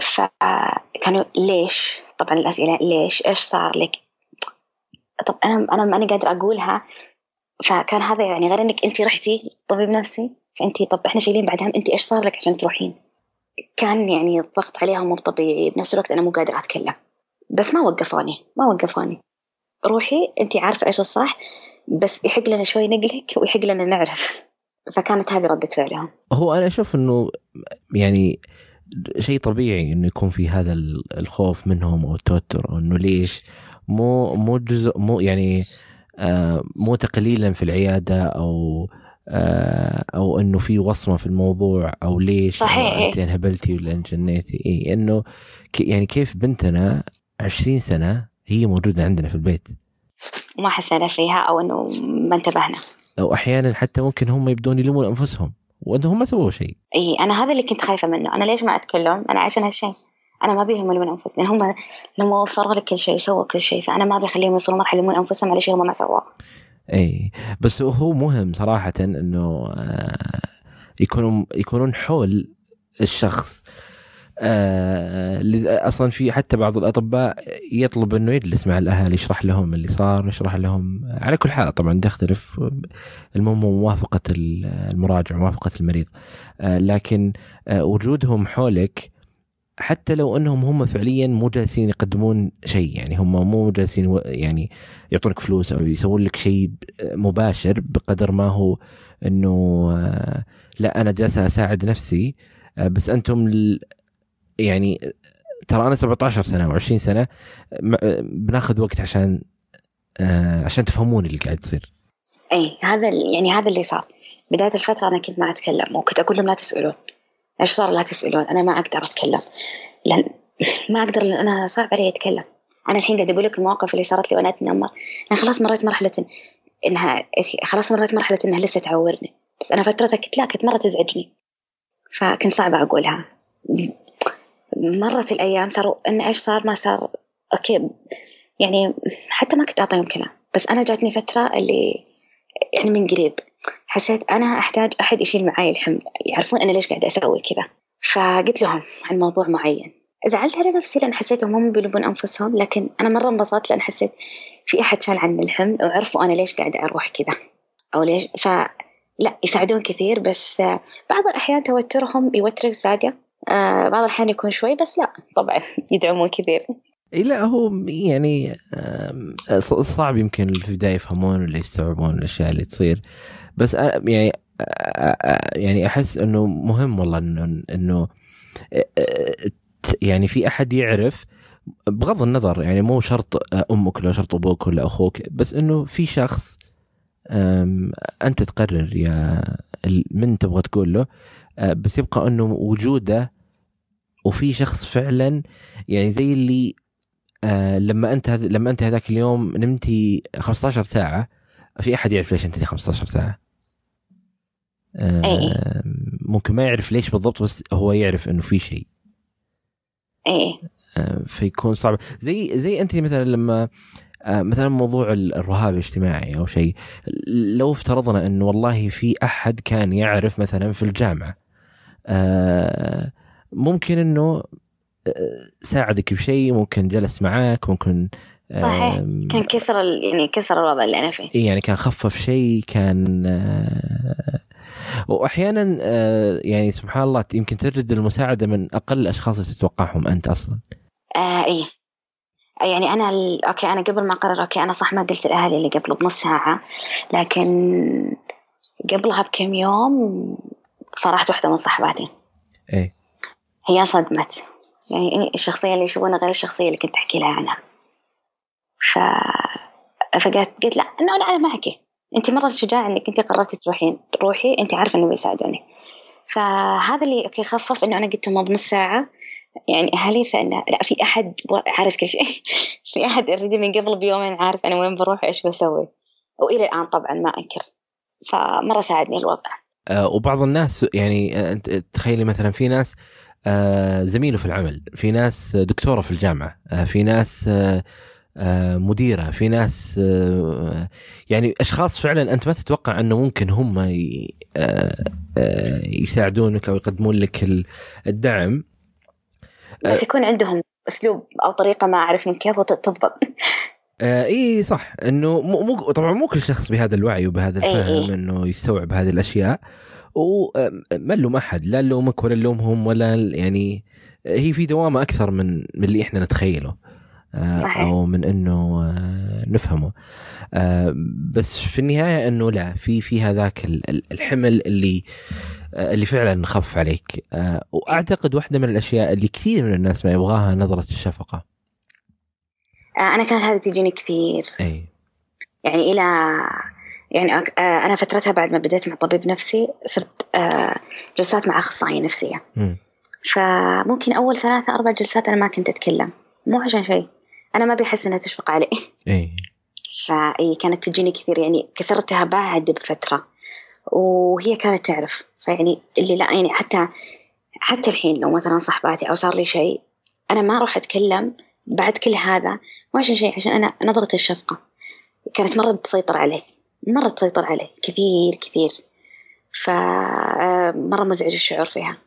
Speaker 1: فكانوا ليش؟ طبعا الأسئلة ليش؟ إيش صار لك؟ طب أنا أنا ماني قادرة أقولها. فكان هذا يعني غير إنك أنت رحتي طبيب نفسي. فأنت طب إحنا شايلين بعدها أنت إيش صار لك عشان تروحين؟ كان يعني الضغط عليهم مو طبيعي. بنفس الوقت أنا مو قادرة أتكلم. بس ما وقفوني ما وقفوني. روحي انت عارفة إيش الصح بس يحق لنا شوي نقلك ويحق لنا نعرف. فكانت هذه ردة فعلهم
Speaker 2: هو أنا أشوف إنه يعني شيء طبيعي إنه يكون في هذا ال- الخوف منهم أو التوتر أو إنه ليش مو مو جزء مو يعني آه مو تقليلا في العيادة أو آه أو إنه في وصمة في الموضوع أو ليش
Speaker 1: صحيح.
Speaker 2: أو انت انهبلتي ولا انجنيتي إي إنه يعني كيف بنتنا 20 سنة هي موجودة عندنا في البيت.
Speaker 1: وما حسينا فيها أو إنه ما انتبهنا.
Speaker 2: أو أحيانا حتى ممكن هم يبدون يلومون أنفسهم وإنهم ما سووا شيء.
Speaker 1: إي أنا هذا اللي كنت خايفة منه. أنا ليش ما أتكلم؟ أنا عشان هالشيء أنا ما بيهم يلومون انفسهم يعني هم لما وفروا لك كل شيء سووا كل شيء. فأنا ما بخليهم يوصلوا مرحله يلومون أنفسهم على شيء هم ما سووه.
Speaker 2: إي بس هو مهم صراحة إنه آه، يكونوا يكونون حول الشخص. أصلا في حتى بعض الأطباء يطلب إنه يجلس مع الاهل يشرح لهم اللي صار يشرح لهم على كل حال طبعا تختلف المهم موافقة المراجع موافقة المريض. آه لكن آه وجودهم حولك حتى لو إنهم هم فعليا مو جالسين يقدمون شيء يعني هم مو جالسين يعني يعطونك فلوس أو يسوون لك شيء مباشر بقدر ما هو إنه آه، لا أنا جالس أساعد نفسي آه، بس أنتم يعني ترى أنا 17 سنة و20 سنة بناخذ وقت عشان آه عشان تفهمون اللي قاعد يصير.
Speaker 1: أي هذا يعني هذا اللي صار. بداية الفترة أنا كنت ما أتكلم وكنت أقول لهم لا تسألون. إيش صار؟ لا تسألون. أنا ما أقدر أتكلم. لأن ما أقدر لأن أنا صعب علي أتكلم. أنا الحين قاعد أقول لك المواقف اللي صارت لي وأنا أتنمر. أنا خلاص مريت مرحلة إنها خلاص مريت مرحلة إنها لسه تعورني. بس أنا فترتها كنت لا كنت مرة تزعجني. فكنت صعبة أقولها. مرت الأيام صاروا ان إيش صار ما صار. أوكي يعني حتى ما كنت اعطيهم كلام بس أنا جاتني فترة اللي يعني من قريب حسيت أنا أحتاج أحد يشيل معي الحمل يعرفون أنا ليش قاعدة أسوي كذا. فقلت لهم عن موضوع معين. زعلت على نفسي لأن حسيتهم هم بيلومون أنفسهم لكن أنا مرة انبسطت لأن حسيت في أحد شال عني الحمل وعرفوا أنا ليش قاعدة أروح كذا. أو ليش؟ ف لا يساعدون كثير بس بعض الأحيان توترهم يوترك زاده آه بعض الأحيان يكون شوي بس لا طبعا يدعمون كثير.
Speaker 2: لا هو يعني صعب يمكن في البداية يفهمون ولا يستوعبون الأشياء اللي تصير. بس يعني يعني أحس إنه مهم والله إنه إنه يعني في أحد يعرف بغض النظر يعني مو شرط أمك ولا شرط أبوك ولا أخوك بس إنه في شخص أنت تقرر يا من تبغى تقول له آه، بس يبقى إنه وجوده وفي شخص فعلا يعني زي اللي آه لما أنت. لما أنت هذاك اليوم نمتي 15 ساعة في أحد يعرف ليش أنت 15 ساعة؟ آه ممكن ما يعرف ليش بالضبط بس هو يعرف إنه في شيء.
Speaker 1: إيه.
Speaker 2: آه فيكون صعب. زي زي أنت مثلا لما آه مثلا موضوع الرهاب الاجتماعي أو شيء لو افترضنا إنه والله في أحد كان يعرف مثلا في الجامعة آه ممكن إنه آه، ساعدك بشيء ممكن جلس معاك ممكن
Speaker 1: صحيح. كان كسر يعني كسر الوضع اللي أنا فيه.
Speaker 2: يعني كان خفف شيء كان آه، واحيانا آه، يعني سبحان الله يمكن تجد المساعدة من أقل الأشخاص اللي تتوقعهم أنت أصلا.
Speaker 1: آه إيه يعني أنا ال... أوكي أنا قبل ما أقرر أوكي أنا صح ما قلت لأهلي اللي قبله بنص ساعة لكن قبلها بكم يوم صرحت واحدة من صاحباتي
Speaker 2: إيه.
Speaker 1: هي صدمت. يعني الشخصية اللي يشوفونها غير الشخصية اللي كنت أحكي لها عنها. ف فقالت قلت لا إنه أنا معك أنت مرة شجاعة إنك أنت قررتي تروحين روحي أنت عارفة إنه بيساعدوني. فهذا اللي أوكي خفف إنه أنا قلت لهم بنص ساعه يعني أهلي فانه لا في أحد عارف كل شيء. في أحد اوريدي من قبل بيومين عارف أنا وين بروح وإيش بسوي. وإلى الآن طبعا ما أنكر. فمرة ساعدني الوضع.
Speaker 2: وبعض الناس يعني آه، أنت تخيلي مثلا في ناس آه، زميله في العمل في ناس دكتورة في الجامعة آه، في ناس آه، مديرة في ناس يعني أشخاص فعلا أنت ما تتوقع أنه ممكن هم يساعدونك أو يقدمون لك الدعم.
Speaker 1: بس يكون عندهم أسلوب أو طريقة ما أعرف من كيف تضبط.
Speaker 2: آه اي صح. إنه مو مو طبعا مو كل شخص بهذا الوعي وبهذا الفهم إيه. إنه يستوعب هذه الأشياء. وما نلوم أحد. لا نلومك ولا نلومهم ولا يعني هي في دوامة أكثر من من اللي إحنا نتخيله.
Speaker 1: آه، صحيح.
Speaker 2: أو من إنه آه، نفهمه. آه، بس في النهاية إنه لا في في هذاك الحمل اللي اللي فعلا خف عليك. وأعتقد واحدة من الأشياء اللي كثير من الناس ما يبغاها نظرة الشفقة.
Speaker 1: أنا كانت هذه تجيني كثير.
Speaker 2: إي.
Speaker 1: يعني إلى يعني آه، أنا فترتها بعد ما بديت مع طبيب نفسي صرت آه، جلسات مع أخصائية نفسية. فممكن أول ثلاثة أربع جلسات أنا ما كنت أتكلم. مو عشان شيء. أنا ما بيحس إنها تشفق علي.
Speaker 2: إيه
Speaker 1: فأي كانت تجيني كثير. يعني كسرتها بعد بفترة. وهي كانت تعرف. فيعني اللي لا يعني حتى حتى الحين لو مثلا صاحباتي أو صار لي شيء أنا ما أروح أتكلم بعد كل هذا ما عشان شيء عشان أنا نظرة الشفقة. كانت مرة تسيطر عليه مرة تسيطر عليه كثير كثير. فمره مزعج الشعور فيها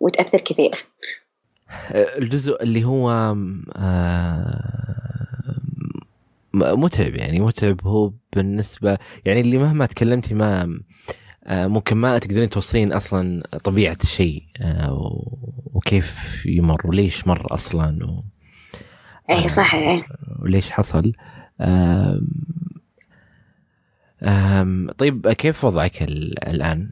Speaker 1: وتأثر كثير.
Speaker 2: الجزء اللي هو متعب يعني متعب هو بالنسبة يعني اللي مهما تكلمتي ما ممكن ما تقدرين توصلين أصلا طبيعة الشيء وكيف يمر وليش مر أصلا و
Speaker 1: إيه صح إيه.
Speaker 2: وليش حصل؟ آم آم طيب كيف وضعك الآن؟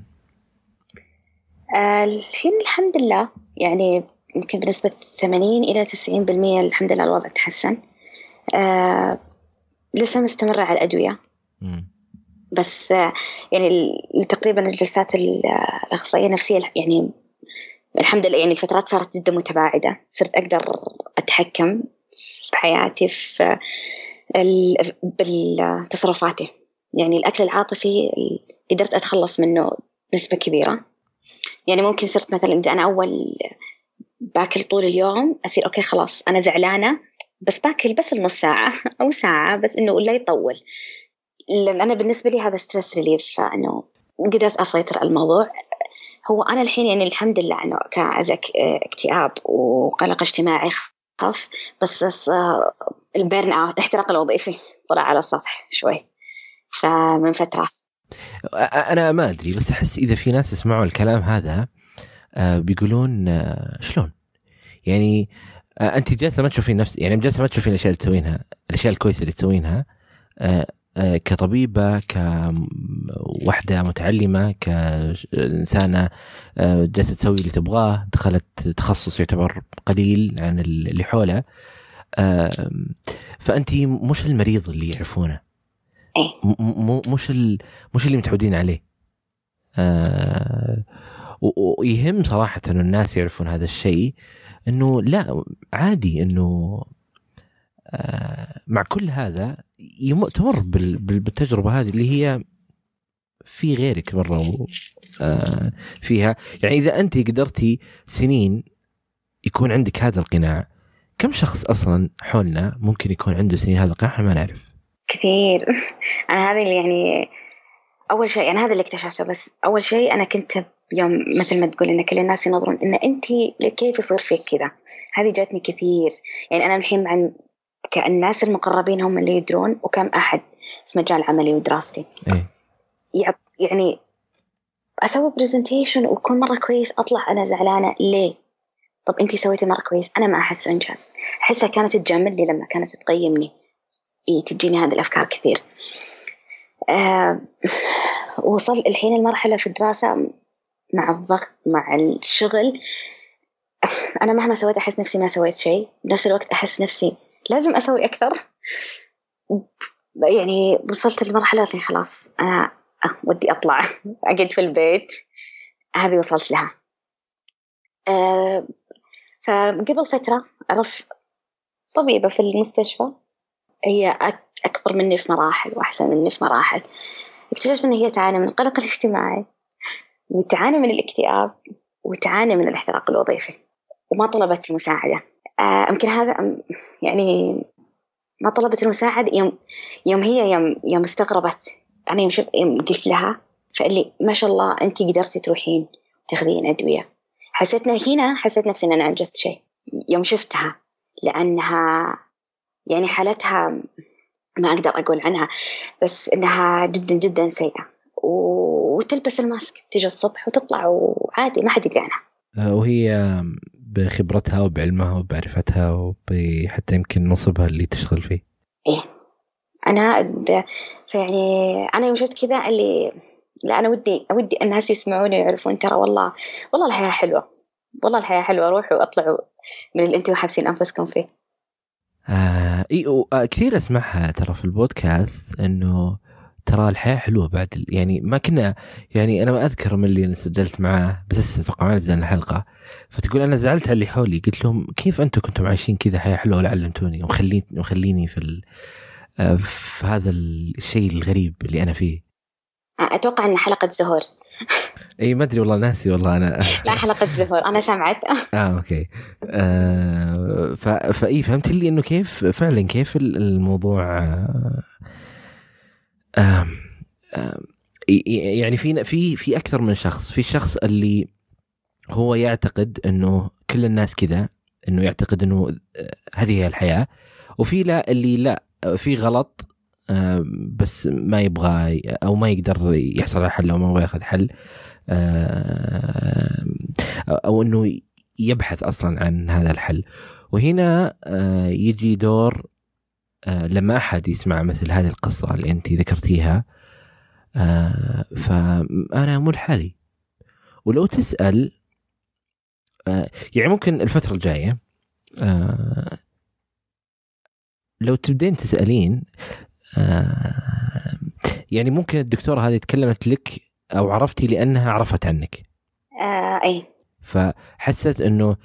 Speaker 1: آه الحين الحمد لله. يعني يمكن بنسبة 80 إلى 90% الحمد لله الوضع تحسن. آه لسه مستمرة على الأدوية.
Speaker 2: م.
Speaker 1: بس آه يعني تقريبا الجلسات الأخصائية النفسية يعني الحمد لله يعني الفترات صارت جدا متباعدة. صرت أقدر أتحكم بحياتي في بالتصرفاتي. يعني الأكل العاطفي قدرت أتخلص منه نسبة كبيرة. يعني ممكن صرت مثلا إذا أنا أول باكل طول اليوم أصير أوكي خلاص أنا زعلانة بس باكل بس النص ساعة أو ساعة بس إنه لا يطول. لأن أنا بالنسبة لي هذا stress relief فإنه قدرت أسيطر على الموضوع. هو أنا الحين يعني الحمد لله إنه كعلاج اكتئاب وقلق اجتماعي خف بس ال burnout الاحتراق الوظيفي طلع على السطح شوي. فمن فترة.
Speaker 2: أنا ما أدري بس أحس إذا في ناس يسمعوا الكلام هذا بيقولون شلون؟ يعني أنت جالسة ما تشوفين نفس يعني جالسة ما تشوفين الأشياء اللي تسوينها الأشياء الكويسة اللي تسوينها كطبيبة كوحدة متعلمة كإنسانة جالسة تسوي اللي تبغاه. دخلت تخصص يعتبر قليل عن اللي حوله. فأنت مش المريض اللي يعرفونه.
Speaker 1: إيه؟
Speaker 2: مش مش اللي متعودين عليه. ويهم صراحة إنه الناس يعرفون هذا الشيء. إنه لا عادي إنه مع كل هذا تمر بالتجربة هذه اللي هي في غيرك مرة فيها. يعني إذا أنت قدرتي سنين يكون عندك هذا القناع كم شخص أصلا حولنا ممكن يكون عنده سنين هذا القناع؟ إحنا ما نعرف.
Speaker 1: كثير. أنا هذا اللي يعني أول شيء يعني هذا اللي اكتشفته بس أول شيء أنا كنت يوم مثل ما تقول إن كل الناس ينظرون إن أنت كيف يصير فيك كذا. هذه جاتني كثير. يعني أنا الحين مع كالناس المقربين هم اللي يدرون وكم أحد في مجال عملي ودراستي.
Speaker 2: إيه؟
Speaker 1: يعني أسوي presentation ويكون مرة كويس أطلع أنا زعلانة. ليه؟ طب أنتي سويتي مرة كويس؟ أنا ما أحس إنجاز أحسها كانت تجامل لي لما كانت تقيمني. إيه تجيني هذه الأفكار كثير. آه وصل الحين المرحلة في الدراسة مع الضغط مع الشغل. أنا مهما سويت أحس نفسي ما سويت شيء. بنفس الوقت أحس نفسي لازم أسوي أكثر. يعني وصلت لمرحلة اللي خلاص أنا ودي أطلع أقعد في البيت. هذه وصلت لها. أه فقبل فترة أعرف طبيبة في المستشفى. هي أكبر مني في مراحل وأحسن مني في مراحل. اكتشفت أن هي تعاني من القلق الاجتماعي وتعاني من الاكتئاب وتعاني من الاحتراق الوظيفي وما طلبت المساعدة. يمكن آه هذا يعني ما طلبت المساعدة يوم يوم هي يوم يوم استغربت. أنا يوم, شف يوم قلت لها فقال لي ما شاء الله أنت قدرتي تروحين تاخذين أدوية. حسيت هنا حسيت نفسي إن أنا أنجزت شيء. يوم شفتها لأنها يعني حالتها ما أقدر أقول عنها بس إنها جدا جدا سيئة. وتلبس الماسك تيجي الصبح وتطلع وعادي ما حد يدري عنها.
Speaker 2: وهي بخبرتها وبعلمها وبمعرفتها وحتى يمكن منصبها اللي تشتغل فيه.
Speaker 1: إيه. أنا فيعني أنا يوم شفت كذا اللي لا أنا ودي ودي الناس يسمعوني ويعرفون ترى والله والله الحياة حلوة. والله الحياة حلوة. روحوا واطلعوا من اللي أنتم حابسين أنفسكم فيه.
Speaker 2: آه إي آه كثير أسمعها ترى في البودكاست إنه ترى الحياة حلوة بعد يعني ما كنا يعني أنا ما أذكر من اللي سجلت معاه بس أتوقع ما نزلنا الحلقة. فتقول أنا زعلت على اللي حولي قلت لهم كيف أنتم كنتم عايشين كذا حياة حلوة ولا علمتوني ومخليني ومخليني في في هذا الشيء الغريب اللي أنا فيه.
Speaker 1: أتوقع إن حلقة زهور.
Speaker 2: إي ما أدري والله ناسي والله أنا.
Speaker 1: لا حلقة زهور أنا سمعت
Speaker 2: آه أوكي. آه. فإي فهمت لي إنه كيف فعلا كيف الموضوع آه آه آه يعني في في في أكثر من شخص. في الشخص اللي هو يعتقد إنه كل الناس كذا إنه يعتقد إنه هذه هي الحياة. وفي لا اللي لا في غلط آه، بس ما يبغى أو ما يقدر يحصل على حل أو ما يبغى ياخذ حل. آه، أو إنه يبحث أصلا عن هذا الحل. وهنا آه، يجي دور لما أحد يسمع مثل هذه القصة اللي أنت ذكرتيها. فأنا مو لحالي. ولو تسأل يعني ممكن الفترة الجاية لو تبدين تسألين آه، يعني ممكن الدكتورة هذه تكلمت لك أو عرفتي لأنها عرفت عنك.
Speaker 1: آه اي
Speaker 2: فحست إنه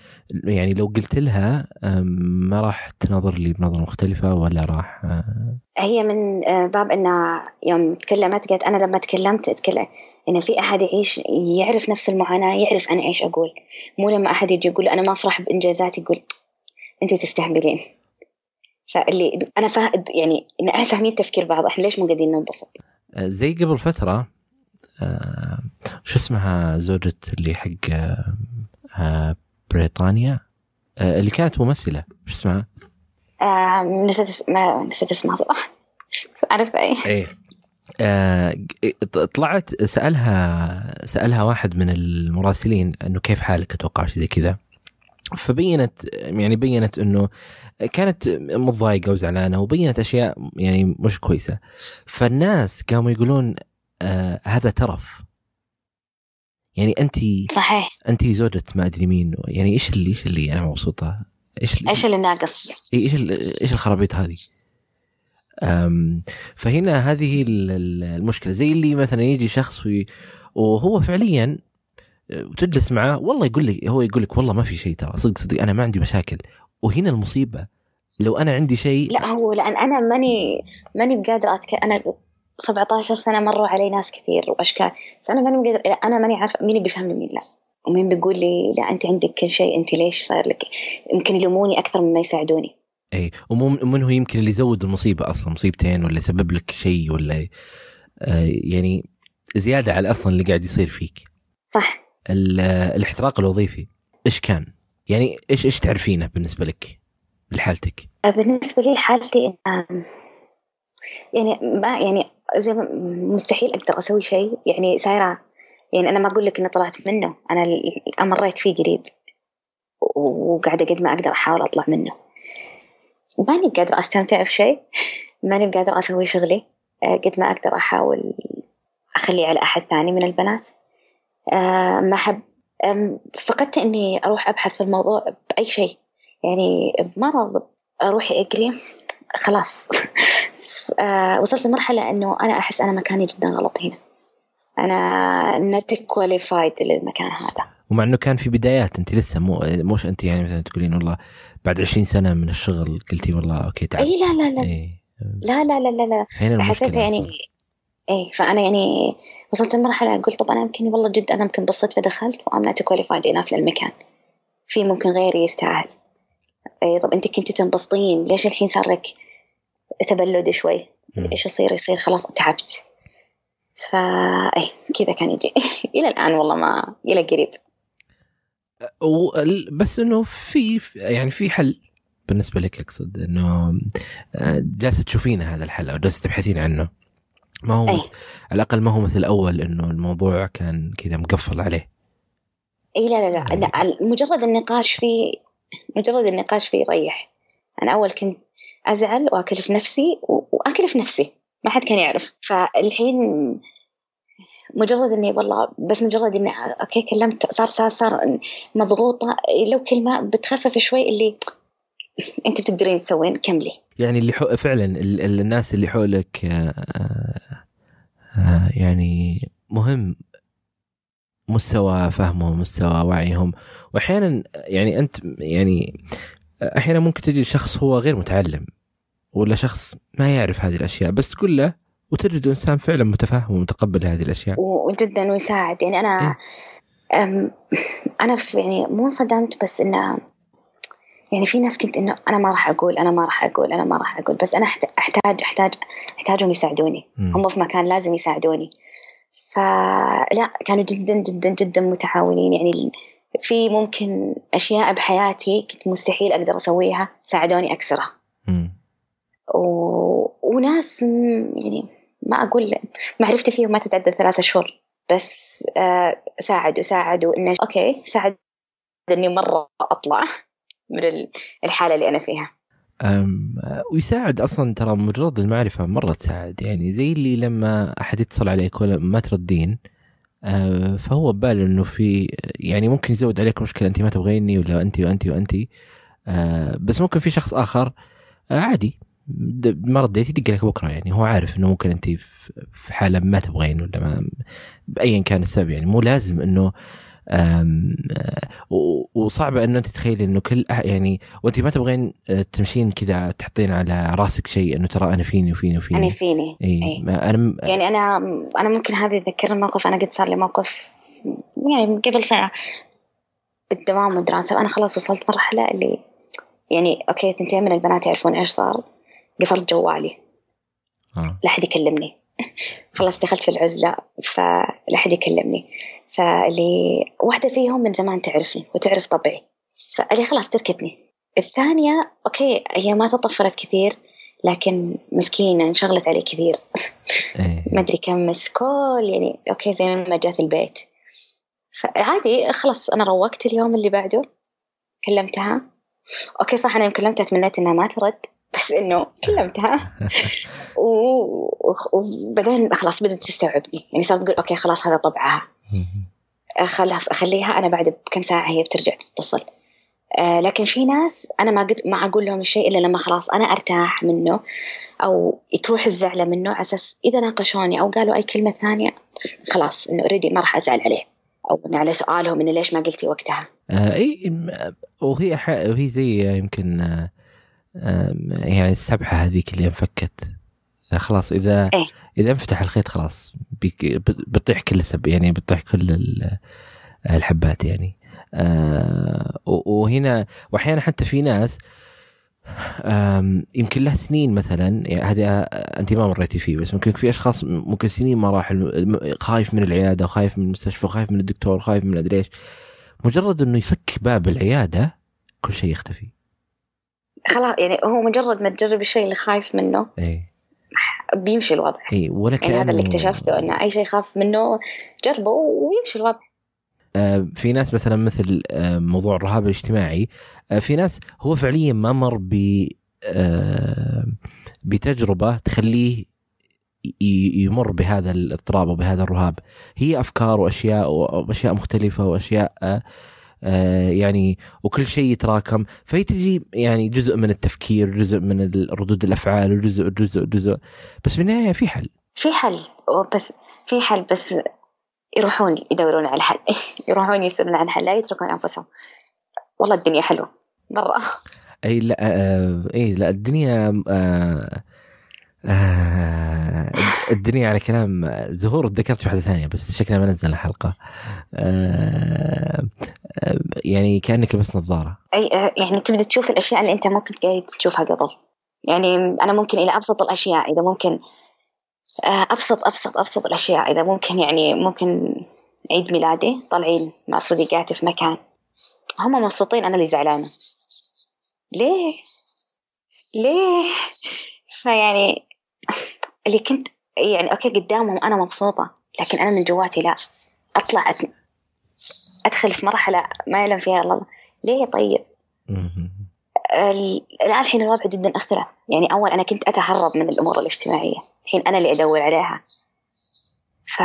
Speaker 2: يعني لو قلت لها ما راح تنظر لي بنظرة مختلفة ولا راح آه.
Speaker 1: هي من آه، باب إنها يوم تكلمت قالت أنا لما تكلمت اتكلم إن في أحد يعيش يعرف نفس المعاناة يعرف أنا إيش أقول. مو لما أحد يجي يقول أنا ما أفرح بانجازاتي يقول أنت تستهبلين. فاللي أنا فا يعني إن إحنا فاهمين تفكير بعض إحنا ليش مو قاعدين ننبسط؟
Speaker 2: آه، زي قبل فترة آه شو اسمها زوجة اللي حق آه, آه، بريطانيا؟ آه اللي كانت ممثلة شو اسمها؟
Speaker 1: آه نسيت اسمها نسيت اسمها صراحة. بس أعرف أي.
Speaker 2: إيه. آه طلعت سألها سألها واحد من المراسلين إنه كيف حالك أتوقع شيء زي كذا. فبينت يعني بينت إنه كانت متضايقة وزعلانة وبينت أشياء يعني مش كويسة. فالناس قاموا يقولون آه هذا ترف. يعني أنت
Speaker 1: صحيح.
Speaker 2: أنت زوجة ما أدري مين يعني إيش اللي إيش اللي أنا مبسوطة؟
Speaker 1: إيش إيش اللي ناقص؟
Speaker 2: إيش إيش الخرابيط هذه؟ أم فهنا هذه المشكلة. زي اللي مثلا يجي شخص وهو فعليا وتجلس معاه والله يقول لك هو يقول لك والله ما في شيء ترى صدق صدق أنا ما عندي مشاكل. وهنا المصيبة لو أنا عندي شيء
Speaker 1: لا هو لأن أنا ماني ماني بقادرة أتك... أنا 17 سنة مروا علي ناس كثير وأشكال. بس أنا ماني بقادر أنا ماني عارفة مين بيفهمني مين لا. ومين بيقول لي لا أنت عندك كل شيء أنت ليش صار لك؟ يمكن يلوموني أكثر مما يساعدوني.
Speaker 2: إي ومن هو يمكن اللي يزود المصيبة أصلا؟ مصيبتين ولا يسبب لك شيء ولا آه يعني زيادة على أصلا اللي قاعد يصير فيك.
Speaker 1: صح.
Speaker 2: الاحتراق الوظيفي إيش كان؟ يعني إيش إيش تعرفينه بالنسبة لك؟ لحالتك؟
Speaker 1: بالنسبة لي حالتي يعني ما يعني زي مستحيل أقدر أسوي شيء. يعني سايرة يعني أنا ما أقول لك إني طلعت منه. أنا مريت فيه قريب. وقاعدة قد ما أقدر أحاول أطلع منه. ماني قادرة أستمتع بشيء ماني قادرة أسوي شغلي. قد ما أقدر أحاول أخليه على أحد ثاني من البنات. آه، ما أحب فقدت إني أروح أبحث في الموضوع بأي شيء. يعني بمرض أروح أجري. خلاص. آه، وصلت لمرحلة إنه أنا أحس أنا مكاني جدا غلط هنا. أنا not qualified للمكان هذا.
Speaker 2: ومع إنه كان في بدايات أنت لسه مو مش أنت يعني مثلا تقولين والله بعد 20 سنة من الشغل قلتي والله okay
Speaker 1: تعال إي لا لا لا. إيه. لا لا لا لا لا. حسيت يعني إيه فأنا يعني وصلت لمرحلة قلت طب أنا يمكن والله جد أنا يمكن بصيت فدخلت و I'm not qualified enough للمكان. في ممكن غيري يستاهل. طب أنت كنتي تنبسطين؟ ليش الحين صار لك تبلد شوي؟ إيش يصير؟ يصير خلاص تعبت. فا إيه كذا كان يجي. إلى الآن والله ما إلى قريب.
Speaker 2: بس إنه في يعني في حل بالنسبة لك أقصد إنه آه، جالسة تشوفين هذا الحل أو جالسة تبحثين عنه. ما هو أي. على الأقل ما هو مثل الأول إنه الموضوع كان كذا مقفل عليه.
Speaker 1: اي لا لا لا, لا مجرد النقاش فيه مجرد النقاش فيه يريح. أنا أول كنت أزعل وأكلف نفسي وأكلف نفسي. ما حد كان يعرف. فالحين مجرد إني والله بس مجرد إني أوكي كلمت صار صار صار مضغوطة. لو كلمه بتخفف شوي اللي أنت بتقدرين تسوين كملي.
Speaker 2: يعني اللي حو... فعلا الناس اللي حولك آه، آه، يعني مهم مستوى فهمهم مستوى وعيهم. وأحيانا يعني أنت يعني أحيانا ممكن تجي شخص هو غير متعلم ولا شخص ما يعرف هذه الأشياء بس تقول له وتجد إنسان فعلا متفهم ومتقبل هذه الأشياء.
Speaker 1: وجدا ويساعد. يعني أنا أم أنا في يعني مو انصدمت بس إنه يعني في ناس كنت إنه أنا ما راح أقول أنا ما راح أقول أنا ما راح أقول. بس أنا احتاج احتاج أحتاجهم يساعدوني. هم في مكان لازم يساعدوني. فلا كانوا جدا جدا جدا متعاونين. يعني في ممكن أشياء بحياتي كنت مستحيل أقدر أسويها ساعدوني أكسرها. و... وناس يعني ما أقول معرفتي فيهم ما تتعدى ثلاثة شهور. بس آه ساعدوا ساعدوا إنه أوكي ساعد اني مرة أطلع من الحالة اللي أنا فيها.
Speaker 2: ويساعد أصلا ترى مجرد المعرفة مرة تساعد. يعني زي اللي لما أحد يتصل عليك ولا ما تردين أه فهو بباله إنه في يعني ممكن يزود عليك مشكلة. انت ما تبغيني ولا انت وانت وانت أه بس ممكن في شخص آخر أه عادي. ما رديتي يدق لك بكرة. يعني هو عارف إنه ممكن انت في حالة ما تبغين ولا ما بايا كان السبب. يعني مو لازم إنه وصعبه انه أنت تتخيلي إنه كل يعني وأنت ما تبغين آه، تمشين كذا تحطين على راسك شيء إنه ترى أنا فيني وفيني وفيني.
Speaker 1: أنا فيني. إي
Speaker 2: إيه. أنا
Speaker 1: م... يعني أنا أنا ممكن هذا يذكرني موقف. أنا قد صار لي موقف يعني قبل سنة بالدوام والدراسة وأنا خلاص وصلت مرحلة اللي يعني okay ثنتين من البنات يعرفون إيش صار. قفلت جوالي. آه. لا أحد يكلمني. خلاص دخلت في العزلة فلا أحد يكلمني. فاللي واحدة فيهم من زمان تعرفني وتعرف طبعي فاللي خلاص تركتني. الثانية okay هي ما تطفلت كثير لكن مسكينة انشغلت علي كثير. إيه. ما أدري كم missed call يعني okay زي ما جات البيت. فعادي خلاص أنا روقت اليوم اللي بعده كلمتها. okay صح أنا يوم كلمتها تمنيت إنها ما ترد. بس إنه كلمتها وبعدين خلاص بدأت تستوعبني. يعني صارت تقول okay خلاص هذا طبعها. خلاص أخليها. أنا بعد بكم ساعة هي بترجع تتصل. آه لكن في ناس أنا ما ما أقول لهم الشيء إلا لما خلاص أنا أرتاح منه أو تروح الزعلة منه على أساس إذا ناقشوني أو قالوا أي كلمة ثانية خلاص إنه already ما راح أزعل عليه. أو على سؤالهم انه ليش ما قلتي وقتها.
Speaker 2: آه إي وهي وهي زي يمكن آه يعني السبحة هذيك اللي انفكت. خلاص إذا إيه؟ إذا انفتح الخيط خلاص بتطيح كل السب يعني بتطيح كل الحبات يعني. آه وهنا وأحيانا حتى في ناس يمكن له سنين مثلا يعني هذه أنت ما مريتي فيه بس ممكن في أشخاص ممكن سنين ما راح خايف من العيادة وخايف من المستشفى وخايف من الدكتور وخايف من أدري إيش. مجرد إنه يسك باب العيادة كل شيء يختفي.
Speaker 1: خلاص يعني هو مجرد ما تجرب الشيء اللي خايف منه
Speaker 2: اي
Speaker 1: بيمشي الوضع.
Speaker 2: اي ولا
Speaker 1: يعني هذا اللي اكتشفته إنه أي شيء خاف منه جربه ويمشي الوضع.
Speaker 2: آه في ناس مثلا مثل آه موضوع الرهاب الاجتماعي آه في ناس هو فعليا ما مر ب بتجربة تخليه يمر بهذا الاضطراب وبهذا الرهاب. هي أفكار وأشياء وأشياء مختلفة وأشياء يعني وكل شيء يتراكم. فهي تجي يعني جزء من التفكير جزء من ردود الأفعال وجزء جزء جزء. بس في النهاية في حل.
Speaker 1: في حل. بس في حل بس يروحون يدورون على الحل يروحون يسألون عن الحل لا يتركون أنفسهم. والله الدنيا حلوة. مرة.
Speaker 2: أي لا آه اي لا الدنيا آه آه الدنيا على كلام زهور ذكرت في واحدة ثانية بس شكلها ما نزلنا حلقه آه آه يعني كأنك لبست نظارة.
Speaker 1: أي آه، يعني تبدأ تشوف الأشياء اللي أنت ممكن قاعد تشوفها قبل. يعني أنا ممكن إلى أبسط الأشياء إذا ممكن آه، أبسط أبسط أبسط الأشياء إذا ممكن يعني ممكن عيد ميلادي طالعين مع صديقاتي في مكان. هم مبسوطين أنا اللي زعلانة. ليه؟ ليه؟ فيعني اللي كنت يعني أوكي قدامهم أنا مبسوطة لكن أنا من جواتي لا. أطلع أدخل في مرحلة ما يعلم فيها الله. ليه طيب؟ الآن الحين الوضع جدا أختلف. يعني أول أنا كنت أتهرب من الأمور الاجتماعية. الحين أنا اللي أدور عليها. ف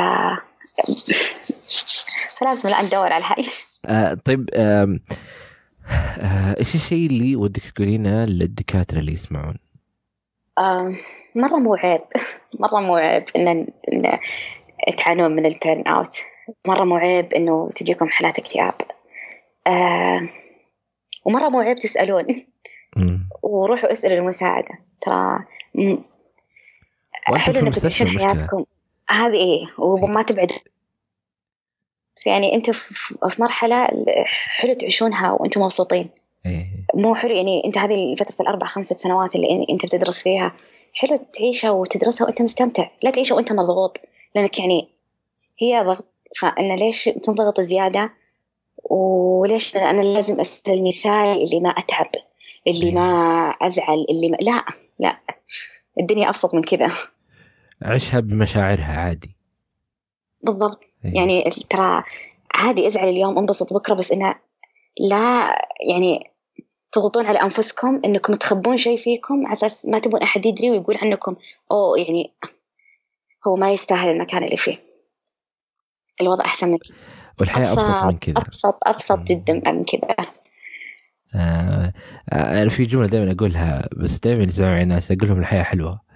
Speaker 1: فلازم الآن ندور على الحل.
Speaker 2: آه طيب آه آه إيش الشيء اللي ودك تقولينه للدكاترة اللي يسمعون؟
Speaker 1: مرة مو عيب. مرة مو عيب إن, إن تعانون من البيرن أوت مرة مو عيب إنه تجيكم حالات اكتئاب. ومرة مو عيب تسألون. وروحوا اسألوا المساعدة. ترى حلو انك تعيشون حياتكم. هذه إيه وما إيه. تبعد. بس يعني انت في مرحلة حلو تعيشونها وأنتم مبسوطين. إيه. مو حلو يعني أنت هذه فترة الأربع خمسة سنوات اللي أنت بتدرس فيها حلو تعيشها وتدرسها وأنت مستمتع. لا تعيشها وأنت مضغوط لأنك يعني هي ضغط فأنا ليش تنضغط زيادة؟ وليش أنا لازم أسأل المثال اللي ما أتعب اللي ما أزعل اللي ما لا لا الدنيا أبسط من كذا.
Speaker 2: عيشها بمشاعرها عادي.
Speaker 1: بالضبط. أيه. يعني ترى عادي أزعل اليوم أنبسط بكرة بس انها لا يعني تضغطون على أنفسكم إنكم تخبون شيء فيكم على أساس ما تبون أحد يدري ويقول عنكم. أوه يعني هو ما يستاهل المكان اللي فيه. الوضع أحسن من كذا.
Speaker 2: والحياة أبسط, أبسط من كذا.
Speaker 1: أبسط أبسط جدا من كذا.
Speaker 2: آه أنا في جملة دائما أقولها بس دائما يسمعوا الناس أقول لهم الحياة حلوة.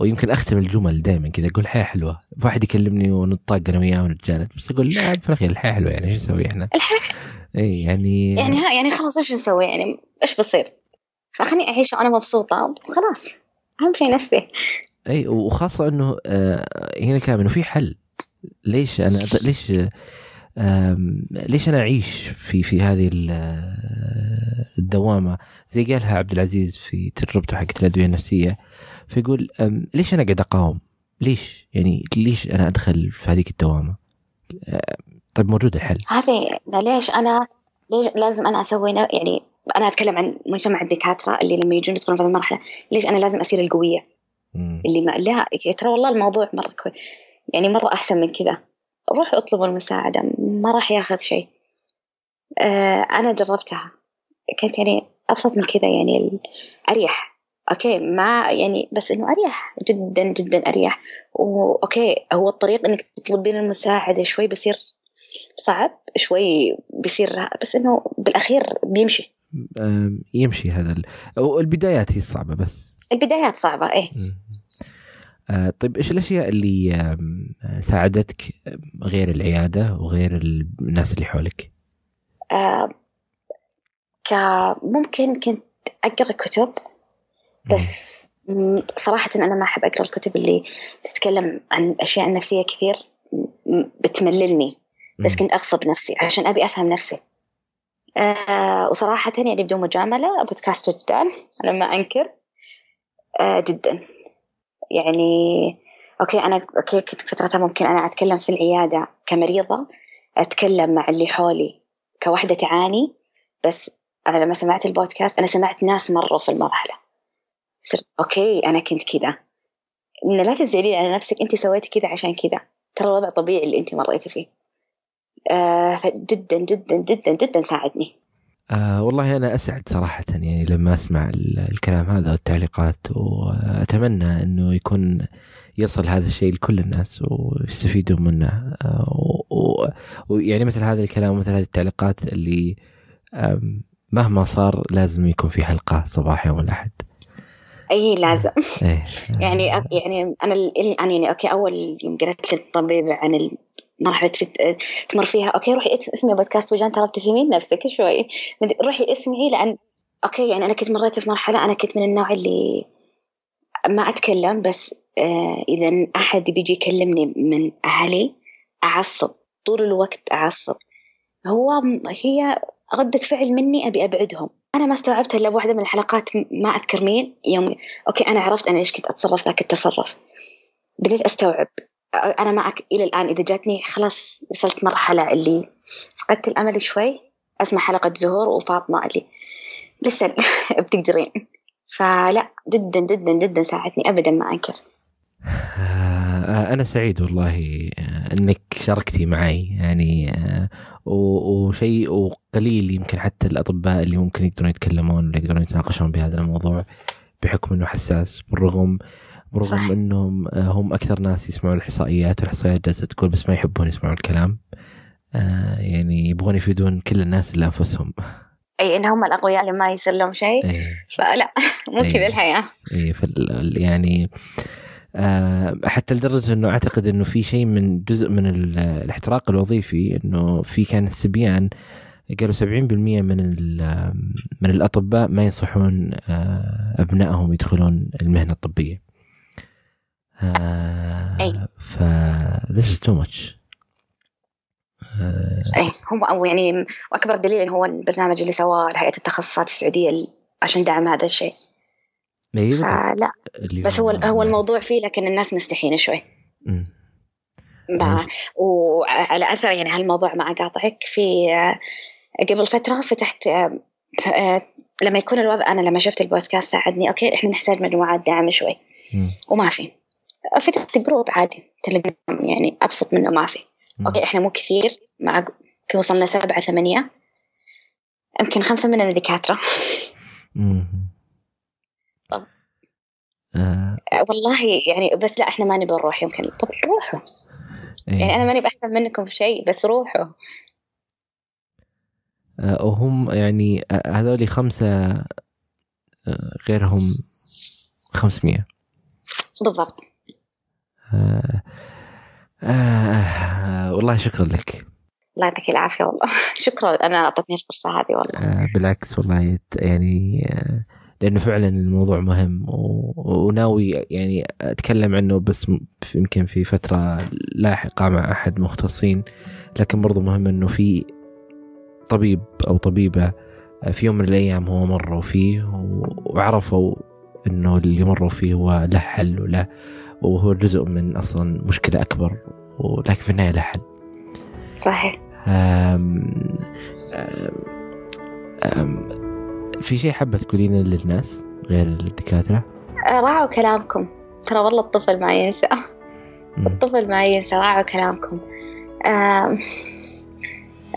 Speaker 2: ويمكن أختم الجمل دائما كذا أقول الحياة حلوة. واحد يكلمني ونطاق أنا وياه ونتجالد بس أقول لا في الأخير الحياة حلوة يعني إيش نسوي إحنا؟
Speaker 1: الحياة
Speaker 2: إي يعني
Speaker 1: يعني ها يعني خلاص إيش نسوي؟ يعني إيش بصير؟ فخلني أعيش وأنا مبسوطة وخلاص. أهم شيء نفسي.
Speaker 2: إي وخاصة إنه آه هنا كلام إنه في حل. ليش أنا ليش ليش أنا أعيش في في هذه الدوامة زي قالها عبد العزيز في تجربته حقت الأدوية النفسية فيقول ليش أنا قاعد أقاوم؟ ليش؟ يعني ليش أنا أدخل في هذيك الدوامة؟ طيب موجود الحل
Speaker 1: هذه ليش أنا ليش لازم أنا أسوي يعني أنا أتكلم عن مجتمع الدكاترة اللي لما يجون يدخلون في المرحلة ليش أنا لازم اصير القوية؟ مم. اللي ما لا ترى والله الموضوع مرة كويس يعني مرة أحسن من كذا روحوا اطلبوا المساعدة ما راح ياخذ شيء. آه أنا جربتها. كانت يعني أبسط من كذا يعني أريح. أوكي ما يعني بس إنه أريح جدا جدا أريح. وأوكي هو الطريق إنك تطلبين المساعدة شوي بصير صعب شوي بيصير بس إنه بالأخير بيمشي.
Speaker 2: يمشي هذا البدايات هي الصعبة بس.
Speaker 1: البدايات صعبة إيه.
Speaker 2: طيب إيش الأشياء اللي ساعدتك غير العيادة وغير الناس اللي حولك؟
Speaker 1: آه ممكن كنت أقرأ كتب بس صراحة أنا ما أحب أقرأ الكتب اللي تتكلم عن الأشياء النفسية كثير بتمللني بس كنت أغصب نفسي عشان أبي أفهم نفسي. آه وصراحة يعني بدون مجاملة بودكاست جدا أنا ما أنكر. آه جدا. يعني okay أنا okay كنت فترتها ممكن أنا أتكلم في العيادة كمريضة أتكلم مع اللي حولي كوحدة تعاني بس أنا لما سمعت البودكاست أنا سمعت ناس مروا في المرحلة. صرت okay أنا كنت كذا. إن لا تزعلين على نفسك أنت سويتي كذا عشان كذا. ترى الوضع طبيعي اللي أنت مريتي فيه. آه فجدا جدا جدا جدا ساعدني.
Speaker 2: آه والله أنا أسعد صراحة يعني لما أسمع الكلام هذا والتعليقات وأتمنى أنه يكون يصل هذا الشيء لكل الناس ويستفيدوا منه. آه ويعني مثل هذا الكلام ومثل هذه التعليقات اللي مهما صار لازم يكون في حلقة صباح يوم الأحد.
Speaker 1: أي لازم. إيه. يعني يعني أنا الان يعني أوكي أول يوم قرأت للطبيب عن مرحلة تمر فيها. okay روحي اسمعي بودكاست وجدان ترى بتفهمين نفسك شوي. روحي اسمعي لأن okay يعني أنا كنت مريت في مرحلة أنا كنت من النوع اللي ما أتكلم بس آه إذا أحد بيجي يكلمني من أهلي أعصب. طول الوقت أعصب. هو هي ردة فعل مني أبي أبعدهم. أنا ما استوعبت إلا بواحدة من الحلقات ما أذكر مين. يوم okay أنا عرفت أنا ليش كنت أتصرف ذاك التصرف بديت أستوعب. أنا معك إلى الآن. إذا جاتني خلاص وصلت مرحلة اللي فقدت الأمل شوي أسمع حلقة زهور وفاطمة اللي لسه بتقدرين. فلا جدا جدا جدا ساعدني ابدا ما أنكر.
Speaker 2: آه، أنا سعيد والله آه، إنك شاركتي معي. يعني آه، وشيء وقليل يمكن حتى الأطباء اللي ممكن يقدرون يتكلمون ولا يقدرون يتناقشون بهذا الموضوع بحكم إنه حساس بالرغم برغم صح. إنهم آه، هم أكثر ناس يسمعون الإحصائيات والإحصائيات جالسة تقول بس ما يحبون يسمعون الكلام آه يعني يبغون يفيدون كل الناس الا أنفسهم
Speaker 1: أي إن هم الاقوياء اللي ما يصير لهم شيء أيه. فلا مو كذا الحياة
Speaker 2: اي يعني آه حتى لدرجة إنه أعتقد إنه في شيء من جزء من الاحتراق الوظيفي إنه في كان السبيان قالوا 70% من من الأطباء ما ينصحون آه، أبنائهم يدخلون المهنة الطبية. آه
Speaker 1: أي.
Speaker 2: ف this is too much آه
Speaker 1: اي هو أو يعني واكبر دليل هو البرنامج اللي سواه هيئه التخصصات السعودية ال- عشان دعم هذا الشيء. فلا
Speaker 2: اللي
Speaker 1: بس هو هو الموضوع فيه لكن الناس مستحيين شوي
Speaker 2: مم.
Speaker 1: مع- وعلى أثر يعني هالموضوع مع قاطعك في آه، قبل فترة فتحت لما يكون الوضع أنا لما شفت البودكاست ساعدني okay إحنا نحتاج مجموعات دعم شوي. وما في فتحت group عادي تليجرام يعني أبسط منه ما في. okay إحنا مو كثير مع وصلنا سبعة ثمانية. يمكن خمسة مننا دكاترة.
Speaker 2: آه.
Speaker 1: آه، والله يعني بس لا إحنا ما نبغى نروح يمكن. طب روحوا.
Speaker 2: إيه.
Speaker 1: يعني أنا ماني بأحسن منكم في شيء بس روحوا.
Speaker 2: آه، وهم يعني آه، هذول خمسة آه، غيرهم خمسمية.
Speaker 1: بالضبط.
Speaker 2: آه آه والله شكرا لك.
Speaker 1: الله يعطيك العافية والله. شكرا أنا أعطتني الفرصة هذه والله.
Speaker 2: آه بالعكس والله يعني آه لأنه فعلا الموضوع مهم وناوي يعني أتكلم عنه بس يمكن في فترة لاحقة مع أحد مختصين لكن برضو مهم أنه في طبيب أو طبيبة آه، في يوم من الأيام هو مروا فيه وعرفوا أنه اللي مروا فيه هو له حل وله وهو جزء من أصلا مشكلة أكبر ولكن في النهاية له حل.
Speaker 1: صحيح.
Speaker 2: أم أم في شيء حابة تقولينه للناس غير الدكاترة؟
Speaker 1: آه، راعوا كلامكم. ترى والله الطفل ما ينسى. الطفل ما ينسى راعوا كلامكم.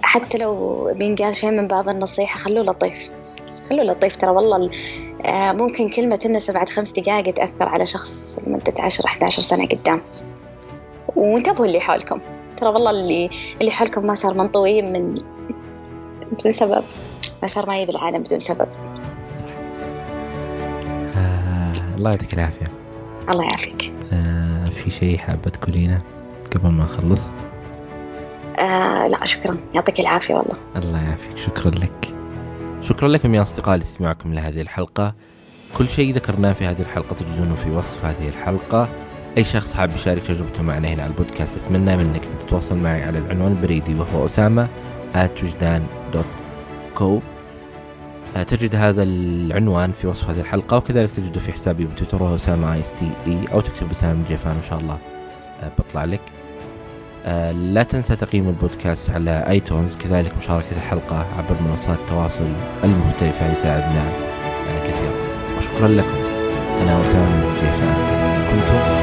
Speaker 1: حتى لو بينقال شيء من باب النصيحة خلوه لطيف. خلوه لطيف ترى والله ال- آه، ممكن كلمة تنسى بعد خمس دقائق تأثر على شخص لمدة عشر 11 سنة قدام. وانتبهوا اللي حولكم. ترى والله اللي اللي حولكم ما صار منطوي من بدون سبب. ما صار معي بالعالم بدون سبب.
Speaker 2: آه الله يعطيك العافية.
Speaker 1: الله يعافيك.
Speaker 2: آه في شيء حابة تقولينه قبل ما نخلص؟
Speaker 1: آه لا شكرا. يعطيك العافية والله.
Speaker 2: الله يعافيك. شكرا لك. شكرا لكم يا أصدقاء لاستماعكم لهذه الحلقة. كل شيء ذكرناه في هذه الحلقة تجدونه في وصف هذه الحلقة. أي شخص حاب يشارك تجربته معنا هنا على البودكاست أتمنى منك أن تتواصل معي على العنوان البريدي وهو أسامة وجدان dot co تجد هذا العنوان في وصف هذه الحلقة وكذلك تجده في حسابي بتويتر وهو أسامة EE أو تكتب أسامة الجيفان إن شاء الله آه، بطلع لك. آه، لا تنسى تقييم البودكاست على iTunes كذلك مشاركة الحلقة عبر منصات التواصل المختلفة يساعدنا آه، كثيرا. وشكرا لكم. أنا أسامة الجيفان كنتم